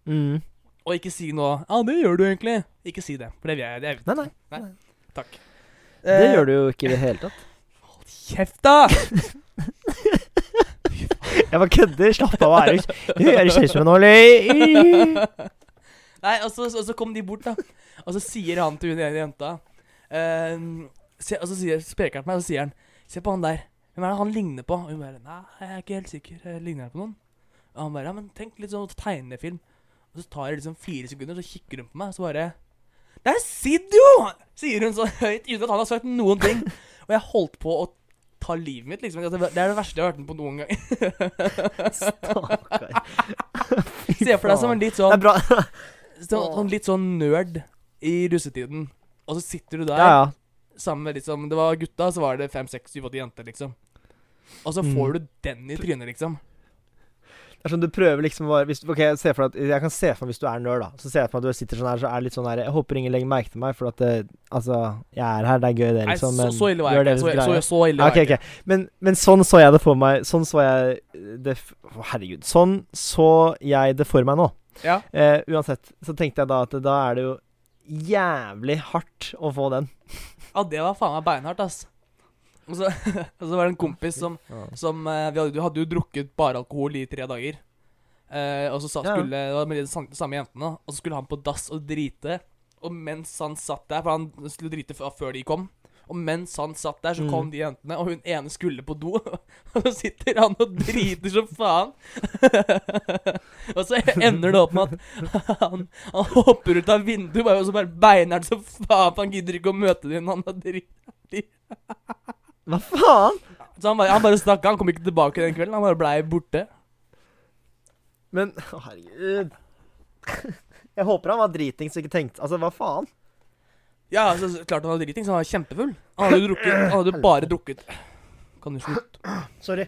Mm. Og ikke si noe Ja, det gjør du egentlig. Ikke si det, for det vil jeg. Det er, Nei, nei. Nei. Takk. Det gjør du jo ikke i det hele tatt. [laughs] Hold Kjeft, da! [laughs] Jeg bare kødder. Slapp av, Erik. Du er kjæreste med eller? Nei, og så, og så kom de bort, da. Og så sier han til hun ene jenta uh, Og så sier, speker han på meg, og så sier han Se på han der. Hvem er det han ligner på? Og hun bare Nei, jeg er ikke helt sikker. Jeg ligner jeg på noen? Og han bare Ja, men tenk litt sånn tegnefilm. Og så tar det liksom fire sekunder, så kikker hun på meg, og så bare Det er Sid, jo! Sier hun så høyt, uten at han har sagt noen ting. Og jeg holdt på å ta livet mitt, liksom. Det er det verste jeg har hørt den på noen gang. Stakkar. [laughs] Se for deg som en litt Det sånn er bra. [laughs] Sånn, litt sånn nerd i russetiden. Og så sitter du der Ja, ja. sammen med liksom Det var gutta, så var det fem, seks, syv, åtte jenter, liksom. Og så Mm. får du den i trynet, liksom. Er sånn du prøver liksom bare hvis, Ok, se for deg at Jeg kan se for meg hvis du er nerd, da. Så ser jeg for meg at du sitter sånn her, så er det litt sånn her Jeg håper ingen legger merke til meg, for at det, Altså, jeg er her, det er gøy, det, liksom. så, Men så ille var jeg ikke. Så, så, så ille var ok, jeg ikke. ok. Men, men sånn så jeg det for meg. Sånn så jeg det Å, Herregud. Sånn så jeg det for meg nå. Ja. Eh, uansett, så tenkte jeg da at da er det jo jævlig hardt å få den. ja, det var faen meg beinhardt, ass. Og så, [laughs] og så var det en kompis som, som eh, Vi hadde, du hadde jo drukket bare alkohol i tre dager. Eh, og så sa, Ja. skulle Det var med de sam- samme jentene, og så skulle han på dass og drite. Og mens han satt der, for han skulle drite f- før de kom Og mens han satt der, så Mm. kom de jentene, og hun ene skulle på do. [laughs] Og så sitter han og driter som faen. [laughs] og så ender det opp med at han, han hopper ut av vinduet, bare, og så bare beiner han som faen, for han gidder ikke å møte dem. Han har drit. Hva faen? Så han bare, han bare snakka. Han kom ikke tilbake den kvelden. Han bare blei borte. Men å, herregud Jeg håper han var dritings og ikke tenkte Altså, hva faen? Ja, altså, så klart han var driting, så han var kjempefull. Han hadde jo drukket Han hadde bare drukket Kan du slutte? Sorry.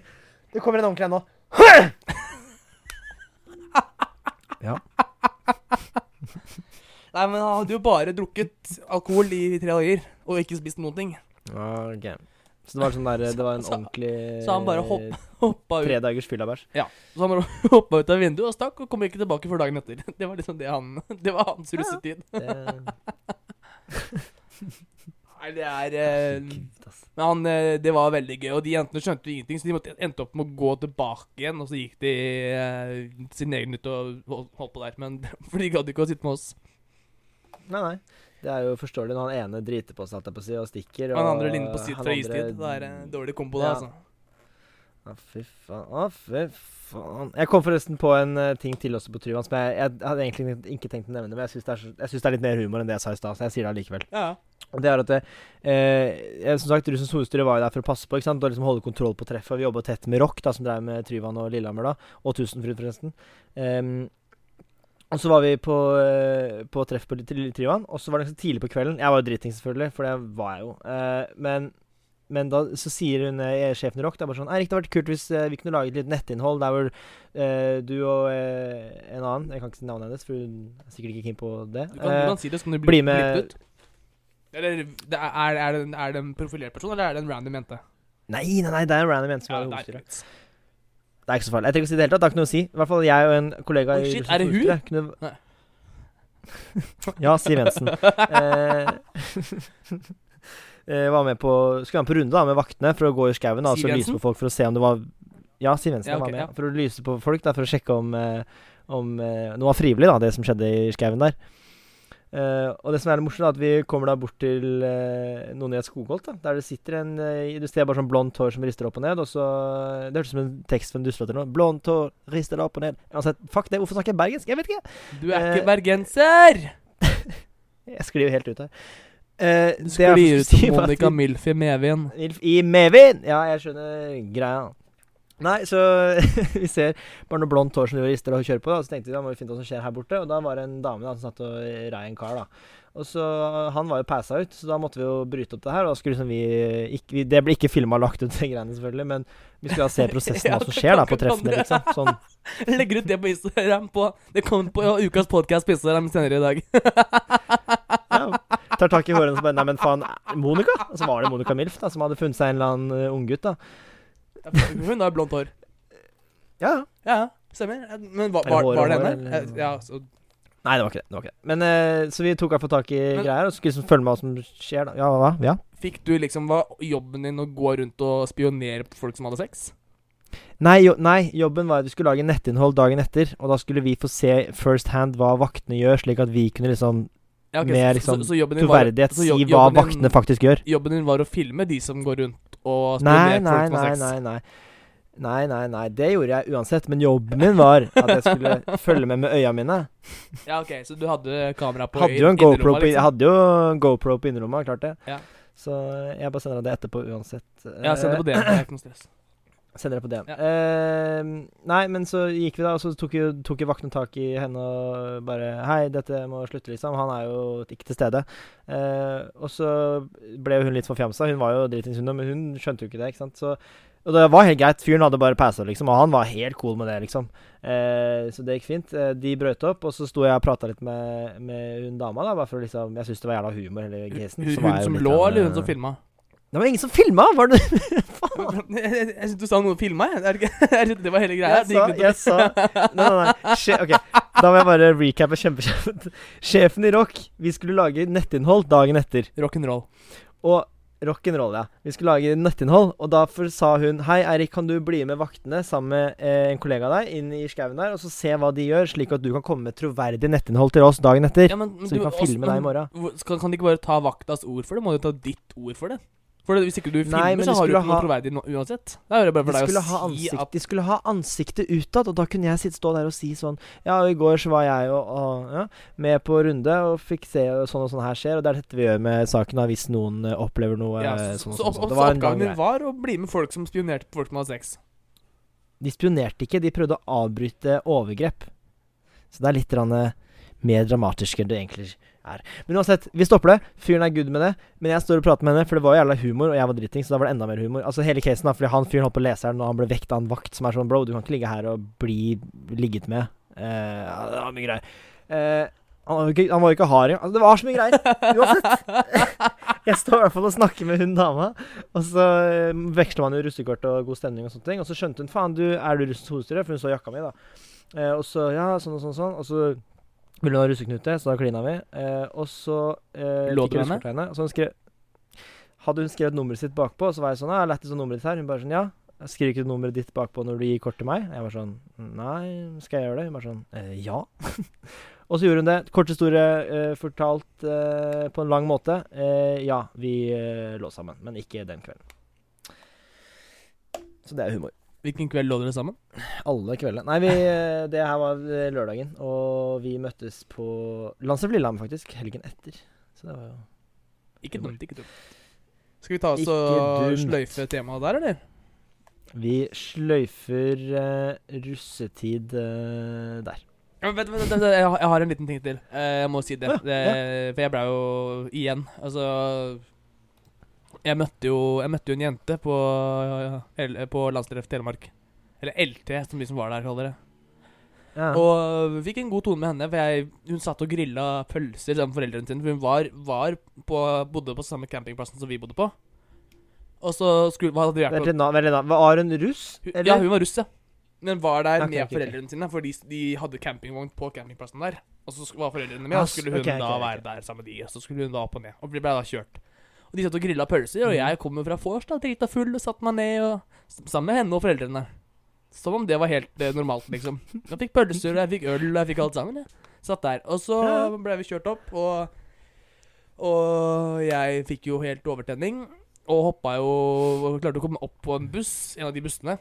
Det kommer en ordentlig en nå. [laughs] ja. Nei, men han hadde jo bare drukket alkohol i tre dager, og ikke spist noen ting. Ok. Så det var sånn der Det var en Så- ordentlig så han bare hopp- [laughs] Hoppa ut Tredagers fyllabæsj. Ja. Så han bare [laughs] hoppa ut av vinduet og stakk, og kom ikke tilbake før dagen etter. [laughs] Det var liksom det han Det var hans russetid. Det- Nei, det er eh, Men han, eh, det var veldig gøy, og de jentene skjønte jo ingenting, så de måtte, endte opp med å gå tilbake igjen, og så gikk de eh, sin egen ut og holdt på der. Men For de gadd ikke å sitte med oss. Nei, nei. Det er jo forståelig når han ene driter på seg, på si, og stikker. Og han andre ligner på sitt fra andre- Istid. Det er en dårlig kombo, da. det, altså. Å, fy faen. Å, fy faen. Jeg kom forresten på en uh, ting til også på Tryvann som jeg, jeg hadde egentlig ikke tenkt å nevne, men jeg syns det, det er litt mer humor enn det jeg sa i stad, så jeg sier det allikevel. Ja. Og det er at det, eh, jeg- Som sagt, Russens hovedstyre var jo der for å passe på ikke sant? og liksom holde kontroll på treffet. Vi jobba tett med Rock, da, som drev med Tryvann og Lillehammer, da, og Tusenfryd, forresten. Em, og så var vi på, eh, på treff på Try- Tryvann, og så var det ganske tidlig på kvelden. Jeg var jo driting, selvfølgelig, for det var jeg jo. Eh, men men da så sier hun eh, sjefen i Rock det er bare sånn Eirik, det hadde vært kult hvis vi kunne lage litt nettinnhold der hvor eh, du og en annen Jeg kan ikke si navnet hennes, for hun er sikkert ikke keen på det. Du kan, du kan si det, så kan du bli bli, med- ut. Eller er, er, er, det en, er det en profilert person, eller er det en random jente? Nei, nei, nei, det er en random jente som Ja, er hovedstyret. Det er ikke så farlig. Jeg trenger ikke å si det hele tatt. Det har ikke noe å si. I hvert fall jeg og en kollega oh, shit, er det hun? Kunne... [laughs] Ja, Siv Jensen. Eh, [laughs] eh, var med på Skulle være med på runde da med vaktene for å gå i skauen og Siv lyse på folk for å se om det var Ja, Siv Jensen Ja, okay, var med. ja. For å lyse på folk, da, for å sjekke om, eh, om eh, noe var frivillig, da, det som skjedde i skauen der. Eh, og det som er morsomt, er at vi kommer da bort til uh, noen i et skogholt, da, der det sitter en uh, Du ser bare sånn blondt hår som rister opp og ned, og så Det hørtes ut som en tekst fra en dustelåt eller noe. Blondt hår, rister opp og ned. Uansett, fuck det, hvorfor snakker jeg bergensk? Jeg vet ikke. Du er ikke bergenser! [laughs] Jeg sklir jo helt ut her. Du det sklir ut som Monica Milf i Mevin. Milf i Mevin! Ja, jeg skjønner greia. Nei, så [laughs] vi ser bare noe blondt hår som de rister og kjører på. Da. Så tenkte vi da må vi finne ut hva som skjer her borte. Og da var det en dame da som satt og rei en kar. da Og så Han var jo passa ut, så da måtte vi jo bryte opp det her. Og skulle liksom vi, ikke, vi Det ble ikke filma og lagt ut, [laughs] de greiene selvfølgelig, men vi skulle da se prosessen, hva som skjer da på [laughs] treffene, liksom. Sånn Legger ut det på Instagram på Det kommer på ukas podcast på Instagram senere i dag. ja, Tar tak i hårene og så bare Nei, men faen, Monica? Og så var det Monica Milf, da, som hadde funnet seg en eller annen uh, unggutt, da. Hun har blondt hår. Ja, ja. Ja, stemmer. Men var, var, var det henne? Ja, så Nei, det var ikke det. det, var ikke det. Men eh, Så vi tok iallfall tak i Men- greier og skulle liksom følge med hva som skjer. da Ja, hva? Ja. Fikk du liksom Var jobben din å gå rundt og spionere på folk som hadde sex? Nei, jo, nei, jobben var at vi skulle lage nettinnhold dagen etter. Og da skulle vi få se first hand hva vaktene gjør, slik at vi kunne liksom Ja, okay, Med liksom så, så jobben din var- troverdighet si hva din- vaktene faktisk gjør. Jobben din var å filme de som går rundt og Nei, med nei, folk nei, sex? nei, nei. Nei, nei, nei. Det gjorde jeg uansett. Men jobben min var at jeg skulle [laughs] følge med med øya mine. Ja, ok, Så du hadde kamera på Hadde jo en GoPro på, liksom? jeg hadde jo en GoPro på innerrommet, klart det. Ja. Så jeg bare sender deg det etterpå uansett. Ja, send det på det. Det er ikke noe stress. Sender det på DM. Ja. Uh, nei, men så gikk vi da, og så tok jo, tok jo vaktene tak i henne og bare Hei, dette må slutte, liksom. Han er jo ikke til stede. Uh, og så ble hun litt forfjamsa. Hun var jo dritings, hun, men hun skjønte jo ikke det, ikke sant. Så, og det var helt greit. Fyren hadde bare passa, liksom, og han var helt cool med det, liksom. Eh, så det gikk fint. Eh, de brøt opp, og så sto jeg og prata litt med, med hun dama, da, bare for å liksom Jeg syntes det var jævla humor, hele gesten. Hun, hun som lå, eller hun eh, som filma? Det var ingen som filma! Var det [laughs] Jeg, jeg, jeg syns du sa noe filma, jeg. [laughs] Det var hele greia. Jeg sa, jeg sa Nei, nei, nei. Sje, ok, da må jeg bare recappe kjempekjapt. [laughs] Sjefen i Rock, vi skulle lage nettinnhold dagen etter. Rock'n'roll. Og rock'n'roll, ja. Vi skulle lage nettinnhold, og derfor sa hun Hei, Eirik, kan du bli med vaktene sammen med eh, en kollega av deg inn i skauen der, og så se hva de gjør, slik at du kan komme med troverdig nettinnhold til oss dagen etter? Ja, men, men så vi du- kan filme også- deg i morgen. Kan, kan de ikke bare ta vaktas ord for det? Må de ta ditt ord for det? For det, Hvis ikke du filmer, Nei, så har du ikke noe troverdig uansett. Det er bare De for deg skulle, å ha si ansikt, at de skulle ha ansiktet utad, og da kunne jeg sitte, stå der og si sånn Ja, i går så var jeg og, og ja, med på runde og fikk se og sånn og sånn her skjer, og det er dette vi gjør med saken hvis noen eh, opplever noe ja, eh, så, sånn og så, sånn. opp- sånn. Så var oppgaven din var å bli med folk som spionerte på folk som hadde sex. De spionerte ikke, de prøvde å avbryte overgrep. Så det er litt eh, mer dramatisk enn det egentlig er. Men uansett, vi stopper det. Fyren er good med det. Men jeg står og prater med henne, for det var jo jævla humor, og jeg var driting, så da var det enda mer humor. Altså hele casen, da, fordi han fyren holdt på leseren, og han ble vekt av en vakt som er sånn Bro, du kan ikke ligge her og bli ligget med. Uh, ja, det var mye greier. Uh, han var jo ikke, han ikke hard. Altså, det var så mye greier. Uansett. jeg står i hvert fall og snakker med hun dama, og så eh, veksler man jo russekort og god stemning og sånne ting. Og så skjønte hun faen, du, er du russens hovedstyre? For hun så jakka mi, da. Eh, og så ja, sånn og sånn, sånn. Og så ville hun ha russeknute, så da klina vi. Eh, og så eh, Lå du jeg henne? Så hun skrev Hadde hun skrevet nummeret sitt bakpå, så var jeg sånn Ja, lættis sånn nummeret ditt her. Hun bare sånn Ja. Skriver ikke du nummeret ditt bakpå når du gir kort til meg? Jeg var sånn Nei, skal jeg gjøre det? Hun bare sånn eh, Ja. [laughs] og så gjorde hun det. Kort historie eh, fortalt eh, på en lang måte. Eh, ja, vi eh, lå sammen, men ikke den kvelden. Så det er humor. Hvilken kveld lå dere sammen? Alle kveldene. Nei, vi, eh, det her var eh, lørdagen, og vi møttes på Landstreff Lillehammer, faktisk. Helgen etter. Så det var jo Ikke dumt, ikke dumt. Skal vi ta oss og sløyfe temaet der, eller? Vi sløyfer uh, russetid uh, der. Ja, vent, vent, vent, jeg, har- en liten ting til. Uh, jeg må si det. Det For jeg ble jo igjen Altså Jeg møtte jo Jeg møtte jo en jente på, på Landstreff Telemark. Eller LT, som de som var der, kaller det. Ja. Og vi fikk en god tone med henne. For jeg, Hun satt og grilla pølser sammen med foreldrene sine. For hun var, var på, bodde på samme campingplassen som vi bodde på. Og så skulle hva hadde de vært på. Vent litt. Var hun russ? Eller? Ja, hun var russ, ja. Men var der okay, med okay, foreldrene foreldrene sine, for de, de hadde campingvogn på campingplassen der. Og så var foreldrene med, og så skulle hun da være der sammen med de. Og så skulle hun da opp og ned. Og vi ble da kjørt. Og de satt og grilla pølser, og Mhm. jeg kom jo fra vors drita full, og satte meg ned og sammen med henne og foreldrene. Som om det var helt eh, normalt, liksom. Jeg fikk pølser, og jeg fikk øl, og jeg fikk alt sammen. Jeg. Satt der. Og så ble vi kjørt opp, og Og jeg fikk jo helt overtenning. Og hoppa jo og Klarte å komme opp på en buss, en av de bussene.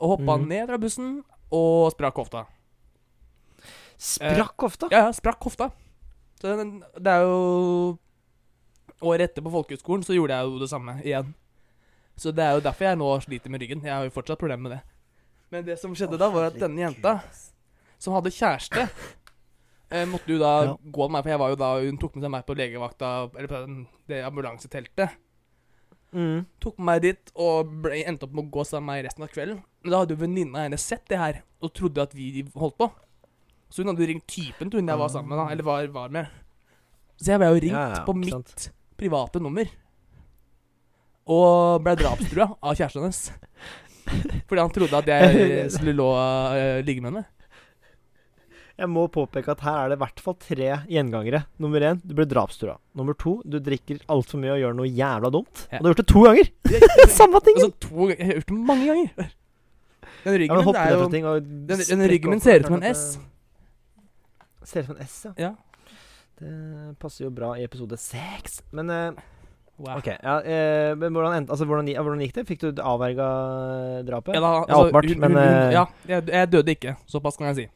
Og hoppa mm. ned fra bussen og sprakk hofta. Sprakk hofta? Ja, ja, sprakk hofta. Så det er jo Året etter på folkehøgskolen så gjorde jeg jo det samme igjen. Så det er jo derfor jeg nå sliter med ryggen. Jeg har jo fortsatt problemer med det. Men det som skjedde da, var at denne jenta, som hadde kjæreste, eh, måtte jo da Ja. gå med meg, for jeg var jo da Hun tok med seg meg på legevakta, eller på den- det ambulanseteltet. Mm. Tok med meg dit og ble, endte opp med å gå sammen med meg resten av kvelden. Men da hadde jo venninna hennes sett det her og trodde at vi holdt på. Så hun hadde ringt typen til hun jeg var sammen med, da, eller var, var med. Så jeg ble jo ringt Ja, ja, på mitt sant. Private nummer. Og ble drapstrua av kjæresten hennes. Fordi han trodde at jeg [laughs] skulle lå, uh, ligge med henne. Jeg må påpeke at her er det i hvert fall tre gjengangere. Nummer én, du ble drapstrua. Nummer to, du drikker altfor mye og gjør noe jævla dumt. Ja. Og du har gjort det to ganger! [laughs] [laughs] Samme ting! Altså, to Jeg har gjort det mange ganger. Den ryggen min jo den- den ryggen min ser ut som en S. Ser ut som en S, ja. Ja. Det passer jo bra i episode seks. Men eh, Wow. OK. Ja, eh, men hvordan, endte, altså, hvordan, hvordan gikk det? Fikk du avverga drapet? Ja, da, Ja, åpenbart, men, eh, Ja, jeg, jeg døde ikke. Såpass kan jeg si.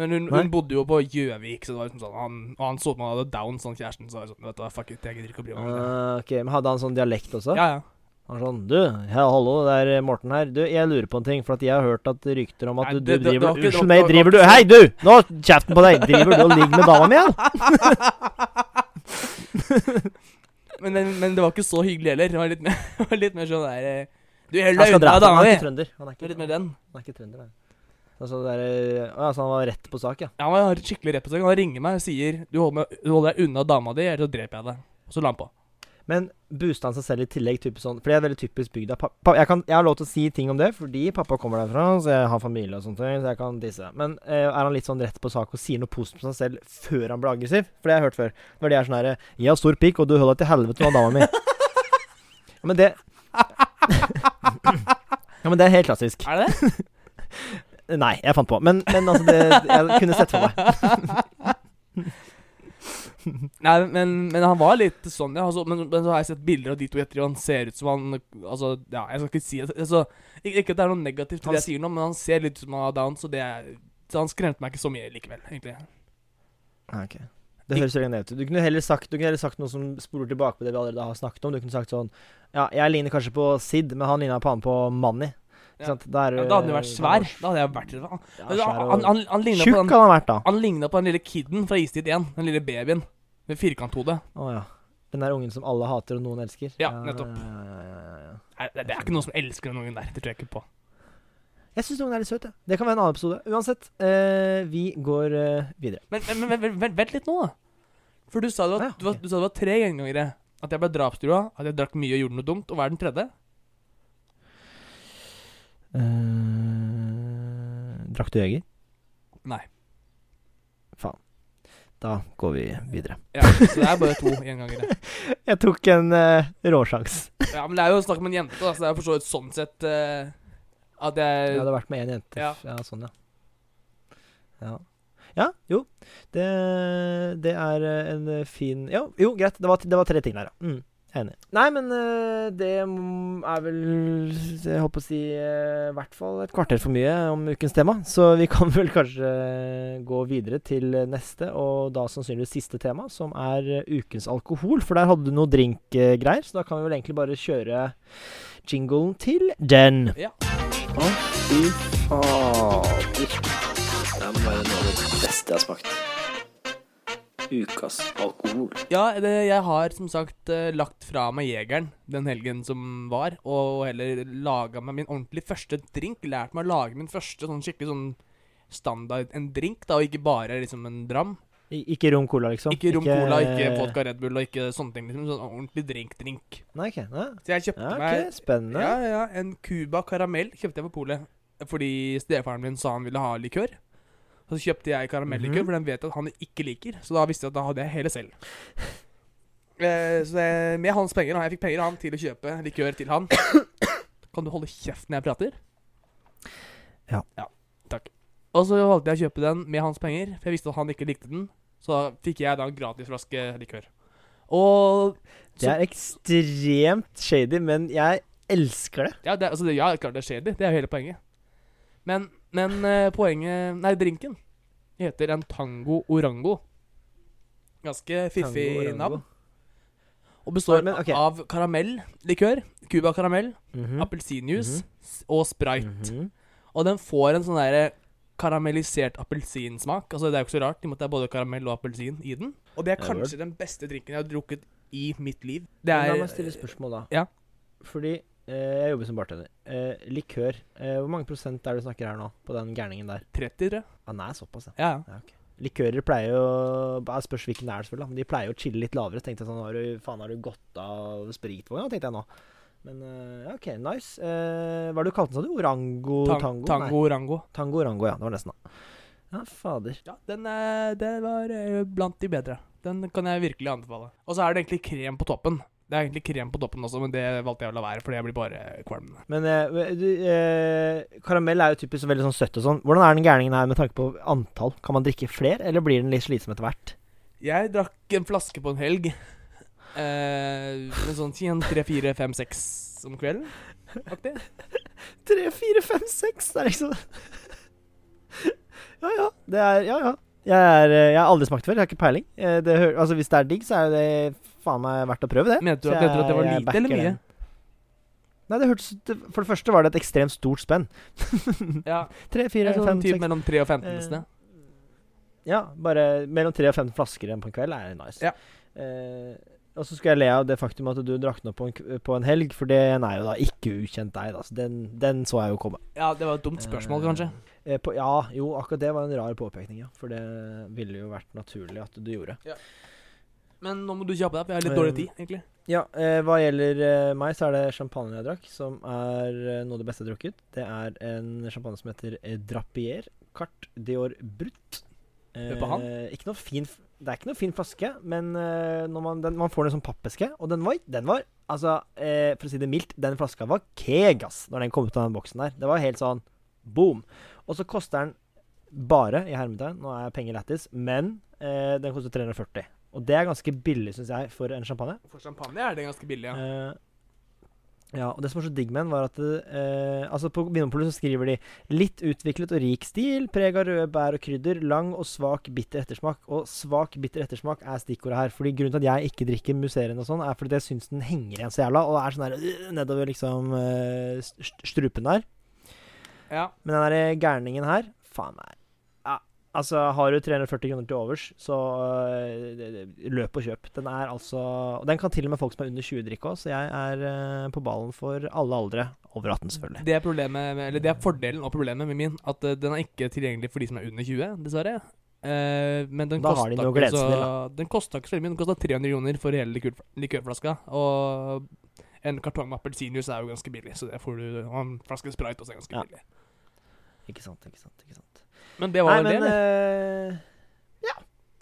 Men hun, hun bodde jo på Gjøvik, så det var liksom sånn han, han så ut som han hadde down, sånn kjæresten. Så var sånn, vet du fuck it, jeg gidder ikke å bli med uh, ok, Men hadde han sånn dialekt også? Ja, ja. Han er sånn Du, ja, hallo, det er Morten her. Du, jeg lurer på en ting, for at jeg har hørt at rykter om at du, du driver Unnskyld meg, driver du Hei, du! Nå kjeften på deg! Driver du og ligger med dama mi, ja? [laughs] Men, men, men det var ikke så hyggelig heller. Det var litt mer, [laughs] var litt mer sånn der eh, Du hold deg unna dama Han mi! trønder. Han er ikke, den. han er ikke trønder, nei. Altså, det er, å, så han var rett på sak, ja. Ja, Han var skikkelig rett på sak. Han ringer meg og sier du holder, du holder deg unna dama di, eller så dreper jeg deg. Og så la han på. Men boosta han seg selv i tillegg? Type sånn, for det er veldig typisk bygda. Jeg, kan, jeg har lov til å si ting om det fordi pappa kommer derfra, så jeg har familie og sånne ting. Så jeg kan disse. Men eh, er han litt sånn rett på sak og sier noe positivt om seg selv før han blir aggressiv? For det har jeg hørt før. Når de er sånn herre 'Jeg har stor pikk, og du holder deg til helvete med dama mi'. ja, men det [laughs] Ja, men det er helt klassisk. Er det det? [laughs] Nei, jeg fant på. Men, men altså, det, jeg kunne sett for meg. [laughs] [laughs] Nei, men, men han var litt sånn, ja. Altså, men, men så har jeg sett bilder av de to etter, og han ser ut som han Altså, ja, jeg skal ikke si altså, ikke, at det er noe negativt til det jeg sier nå, men han ser litt ut som han har downs, så det er Så han skremte meg ikke så mye likevel, egentlig. Ah. Det høres ned ut. Du kunne heller sagt, du kunne heller sagt noe som spoler tilbake på det vi allerede har snakket om. Du kunne sagt sånn Ja, jeg ligner kanskje på Sid, men han ligner på han på Manny. Ja. sant? Da, er, Ja, da hadde han jo vært svær. Da hadde jeg vært han, Ja, svær og han, han, han ligna på Tjukk den han vært, da. Han ligna på den lille kiden fra Istid 1. Den lille babyen med firkanthode. Oh, ja. Den der ungen som alle hater og noen elsker. Ja, nettopp. Ja, ja, ja, ja, ja. Nei, det, det er ikke noen som elsker den ungen der. Det tror jeg ikke på. Jeg syns ungen er litt søt. Det kan være en annen episode. Uansett, eh, vi går eh, videre. Men, men, men, men vent, litt nå, da. For du sa det var, Ja, du, var, du sa det var tre gjengangere. At jeg ble drapstrua, at jeg drakk mye og gjorde noe dumt. Og hva er den tredje? Eh, drakk du Jeger? Nei. Faen. Da går vi videre. Ja, Så det er bare to gjengangere. [laughs] Jeg tok en uh, råsjans. Ja, men det er jo snakk om en jente, da, så det er for så vidt sånn sett uh, at jeg Jeg hadde vært med én jente. Ja. Ja. sånn, ja. Ja. Ja, jo. Det, det er en fin Jo, jo greit. Det var, det var tre ting der, ja. Mm, enig. Nei, men eh, det er vel Jeg holdt på å si eh, i hvert fall et kvarter for mye om ukens tema. Så vi kan vel kanskje gå videre til neste, og da sannsynligvis siste tema, som er eh, ukens alkohol. For der hadde du noe drinkgreier, så da kan vi vel egentlig bare kjøre jinglen til den. Ja. Å, fy fader. Det er bare noe av det beste jeg har smakt. Ukas alkohol. Ja, det, jeg har som sagt eh, lagt fra meg jegeren den helgen som var, og heller laga meg min ordentlig første drink. Lært meg å lage min første sånn skikkelig sånn standard en drink, da, og ikke bare liksom en dram. I, ikke rom cola, liksom? Ikke rom cola, ikke vodka Red Bull og ikke sånne ting. liksom Sånn ordentlig drink-drink. Nei, ok. Nei. Så jeg kjøpte Ja, okay, meg spennende. Ja, ja, en Cuba karamell kjøpte jeg på polet fordi stefaren min sa han ville ha likør. Så kjøpte jeg karamelllikør, -hmm. for den vet jeg at han ikke liker. Så da visste jeg at da hadde jeg hele selv. [laughs] Eh, så jeg, med hans penger, jeg fikk penger av han til å kjøpe likør til han. [coughs] Kan du holde kjeft når jeg prater? Ja. ja. Takk. Og så valgte jeg å kjøpe den med hans penger, for jeg visste at han ikke likte den. Så da fikk jeg da en gratis flaske likør. Og Det er ekstremt shady, men jeg elsker det. Ja, det, altså, det, ja klart det er shady. Det er jo hele poenget. Men, men eh, poenget Nei, drinken heter en Tango Orango. Ganske fiffig navn. Og består Men, okay. av karamelllikør, Cuba karamell, -hmm. appelsinjuice s- og sprite. Mhm. Og den får en sånn derre karamellisert appelsinsmak. Altså Det er jo ikke så rart, i og med at det er både karamell og appelsin i den. Og det er kanskje den beste drinken jeg har drukket i mitt liv. Det Men er La meg stille spørsmål, da. Ja. Fordi eh, jeg jobber som bartender. Eh, likør. Eh, hvor mange prosent er det du snakker her nå, på den gærningen der? 30, tror jeg. Ah, nei, såpass, ja. Ja, ja. ja. Likører pleier jo Jeg Spørs hvilken det er, selvfølgelig. Men de pleier å chille litt lavere. Tenkte jeg sånn har du, Faen, har du gått av spritvogna, tenkte jeg nå. Men eh, ja, OK, nice. Eh, hva er det du kalte den, sa du? Orango Tang, tango? Tango orango. tango orango, ja. Det var nesten, da. Ja, fader. Ja, den det var eh, blant de bedre. Den kan jeg virkelig anbefale. Og så er det egentlig krem på toppen. Det er egentlig krem på toppen også, men det valgte jeg å la være, fordi jeg blir bare kvalm. Men eh, du, eh, karamell er jo typisk veldig sånn søtt og sånn. Hvordan er den gærningen her med tanke på antall? Kan man drikke flere, eller blir den litt slitsom etter hvert? Jeg drakk en flaske på en helg. Eh, med sånn tjen tre, fire, fem, seks om kvelden. Aktig. [laughs] Tre, fire, fem, seks. Det er liksom [laughs] Ja, ja. Det er Ja, ja. Jeg, er, eh, jeg har aldri smakt før. Jeg har ikke peiling. Eh, Det, altså, hvis det er digg, så er det faen meg verdt å prøve det. Mente du, at- jeg, at det var lite eller mye? den. Nei, det hørtes For det første var det et ekstremt stort spenn. [laughs] Ja, Tre, det fire, sånn fem, typ seks mellom 3 og 15 Eh. Ja, bare mellom tre og 15 flasker igjen på en kveld er nice. Ja. Eh, og så skal jeg le av det faktum at du drakk den opp på en, på en helg, for den er jo da ikke ukjent deg. Da. Så den, den så jeg jo komme. Ja, det var et dumt spørsmål, Eh, kanskje. Eh, på, ja, jo, akkurat det var en rar påpekning, ja. For det ville jo vært naturlig at du gjorde. Men nå må du kjappe deg, for jeg har litt dårlig tid, egentlig. Ja, eh, hva gjelder eh, meg, så er det champagne jeg drakk, som er eh, noe av det beste jeg har drukket. Det er en champagne som heter eh, Drapier Carte Dior Brut. Eh, ikke noe fin Det er ikke noe fin flaske, men eh, man, den, man får den sånn pappeske, og den var, den var Altså, for å si det mildt, den flaska var keg, ass, når den kom ut av den boksen der. Det var helt sånn boom. Og så koster den bare, i hermetegn, nå er penger lættis, men eh, den koster 340. Og det er ganske billig, syns jeg, for en champagne. For champagne er det ganske billig, ja. Uh, ja, og det som var så digg med den, var at eh, Altså På Vinmonopolet så skriver de 'litt utviklet og rik stil, preg av røde bær og krydder, lang og svak bitter ettersmak'. Og svak bitter ettersmak er stikkordet her. Fordi Grunnen til at jeg ikke drikker musserende og sånn, er fordi jeg syns den henger igjen så jævla, og er sånn der øh, nedover liksom eh, strupen der. Ja. Men den der gærningen her, faen meg Altså, har du 340 kroner til overs, så det- løp og kjøp. Den er altså Og den kan til og med folk som er under 20 drikke òg, så jeg er uh, på ballen for alle aldre. Over 18, selvfølgelig. Det er, problemet med, eller det er fordelen og problemet med min. At uh, den er ikke tilgjengelig for de som er under 20, dessverre. Men den kosta de ikke så Den ikke så veldig mye. Den kosta 300 kroner for hele likør, likørflaska. Og en kartong med appelsinjuice er jo ganske billig, så det får du Og en flaske sprite også er ganske Ja. billig. Ikke sant, ikke sant. ikke sant Men det var Nei, men det, eller? Uh, Ja.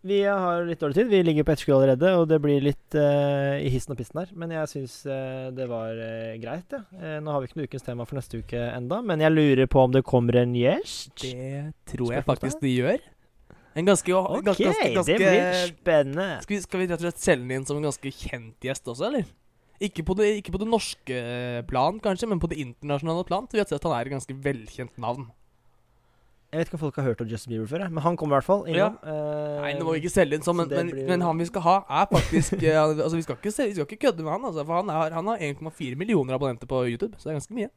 Vi har litt dårlig tid. Vi ligger på etterskudd allerede, og det blir litt uh, i hissen og pissen her. Men jeg syns uh, det var greit, ja. Eh, nå har vi ikke noe ukens tema for neste uke enda, men jeg lurer på om det kommer en gjest. Det tror jeg faktisk det gjør. En ganske, Ok, ganske, ganske, ganske det blir spennende. skal, vi, skal vi rett og slett selge den inn som en ganske kjent gjest også, eller? Ikke på, det, ikke på det norske plan, kanskje, men på det internasjonale plan. Så vi har sett at han er et ganske velkjent navn. Jeg vet ikke om folk har hørt om Justin Bieber før, men han kommer i hvert fall innom. Eh, Nei, nå må vi ikke selge inn sånn, men, men, blir- men han vi skal ha, er faktisk eh, Altså, vi skal ikke, vi skal ikke kødde med han, altså, for han, er, han har 1,4 millioner abonnenter på YouTube, så det er ganske mye.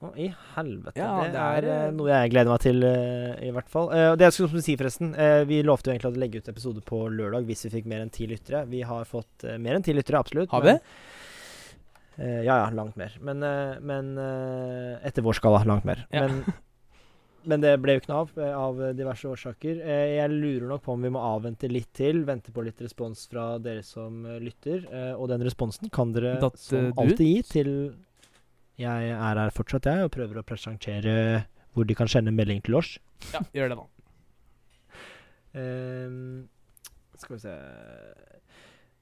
Å, I helvete. Ja, det, er, er, eh, noe jeg gleder meg til, uh, i hvert fall. Uh, det jeg skulle si, forresten Vi lovte jo egentlig å legge ut episode på lørdag hvis vi fikk mer enn ti lyttere. Vi har fått mer enn ti lyttere, absolutt. Har vi? ja, ja, langt mer. Men, men etter vår skala langt mer. Ja. Men, men det ble jo ikke noe av, eh, av diverse årsaker. Eh, jeg lurer nok på om vi må avvente litt til. Vente på litt respons fra dere som eh, lytter. Eh, og den responsen kan dere Datt, eh, som alltid gi til Jeg er her fortsatt, jeg, og prøver å presentere hvor de kan sende melding til oss. Ja, gjør det da. [laughs] Um, skal vi se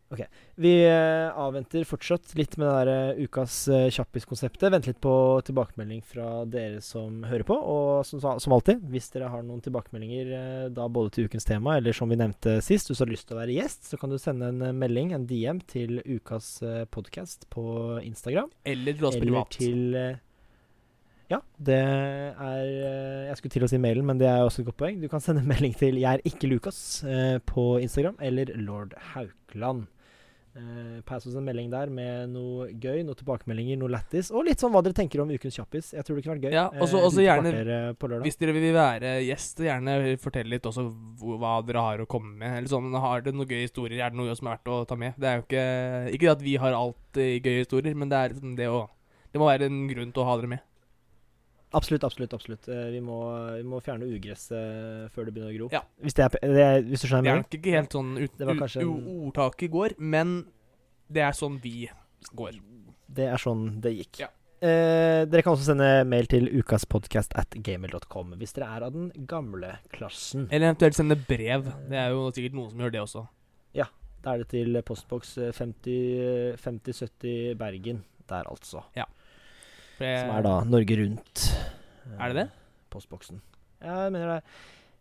Ok. Vi eh, avventer fortsatt litt med det der eh, ukas uh, kjappis-konseptet. Vent litt på tilbakemelding fra dere som hører på. Og som, som alltid, hvis dere har noen tilbakemeldinger eh, da både til ukens tema, eller som vi nevnte sist, hvis du har lyst til å være gjest, så kan du sende en eh, melding, en DM, til ukas podkast på Instagram. Eller til oss Eller privat. til eh, Ja, det er eh, Jeg skulle til å si mailen, men det er også et godt poeng. Du kan sende melding til 'Jeg er ikke Lukas' eh, på Instagram, eller lord Haukeland. Uh, Pass oss en melding der med noe gøy, noen tilbakemeldinger, noe lættis, og litt sånn hva dere tenker om ukens kjappis. Jeg tror det kunne vært gøy. Ja, også- Eh, også gjerne- eh, på. Hvis dere vil være gjest, gjerne fortell litt også hva dere har å komme med. Eller sånn, Har dere noen gøye historier? Er det noe som er verdt å ta med? Det er jo ikke Ikke at vi har alltid gøye historier, men det er liksom det å Det må være en grunn til å ha dere med. Absolutt, absolutt. absolutt. Eh, vi, må, vi må fjerne ugresset før det begynner å gro. Ja. Hvis, det er, det hvis du skjønner Det hva er ikke helt sånn ut, Det kanskje ordtaket går, men det er sånn vi går. Det er sånn det gikk. Ja. Eh, dere kan også sende mail til ukaspodcast at gmail.com hvis dere er av den gamle klassen. Eller eventuelt sende brev. Det er jo sikkert noen som gjør det også. Ja. Da er det til postboks eh, 50 5070 Bergen der, altså. For jeg- Som er da Norge Rundt. eh, Er det det? Postboksen. Ja, jeg mener det.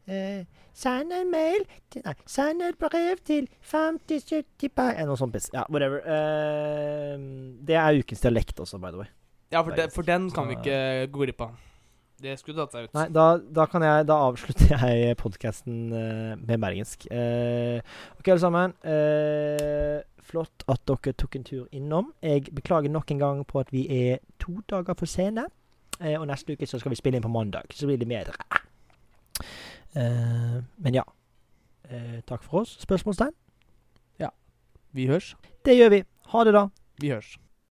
Eh, send en mail til Nei, send et brev til 5070 Bergen Noe sånt piss. Ja, whatever. Eh, det er ukens dialekt også, by the way. Ja, for, de, for den kan vi ikke gå glipp av. Det skulle tatt seg ut. Nei, da, da kan jeg Da avslutter [laughs] jeg podkasten med bergensk. Uh, ok, alle sammen. Uh, flott at dere tok en tur innom. Jeg beklager nok en gang på at vi er to dager for sene. Eh, og neste uke så skal vi spille inn på mandag, så blir det bedre. Eh, men ja. Eh, takk for oss. Spørsmålstegn? Vi hørs. Det gjør vi. Ha det, da. Vi hørs.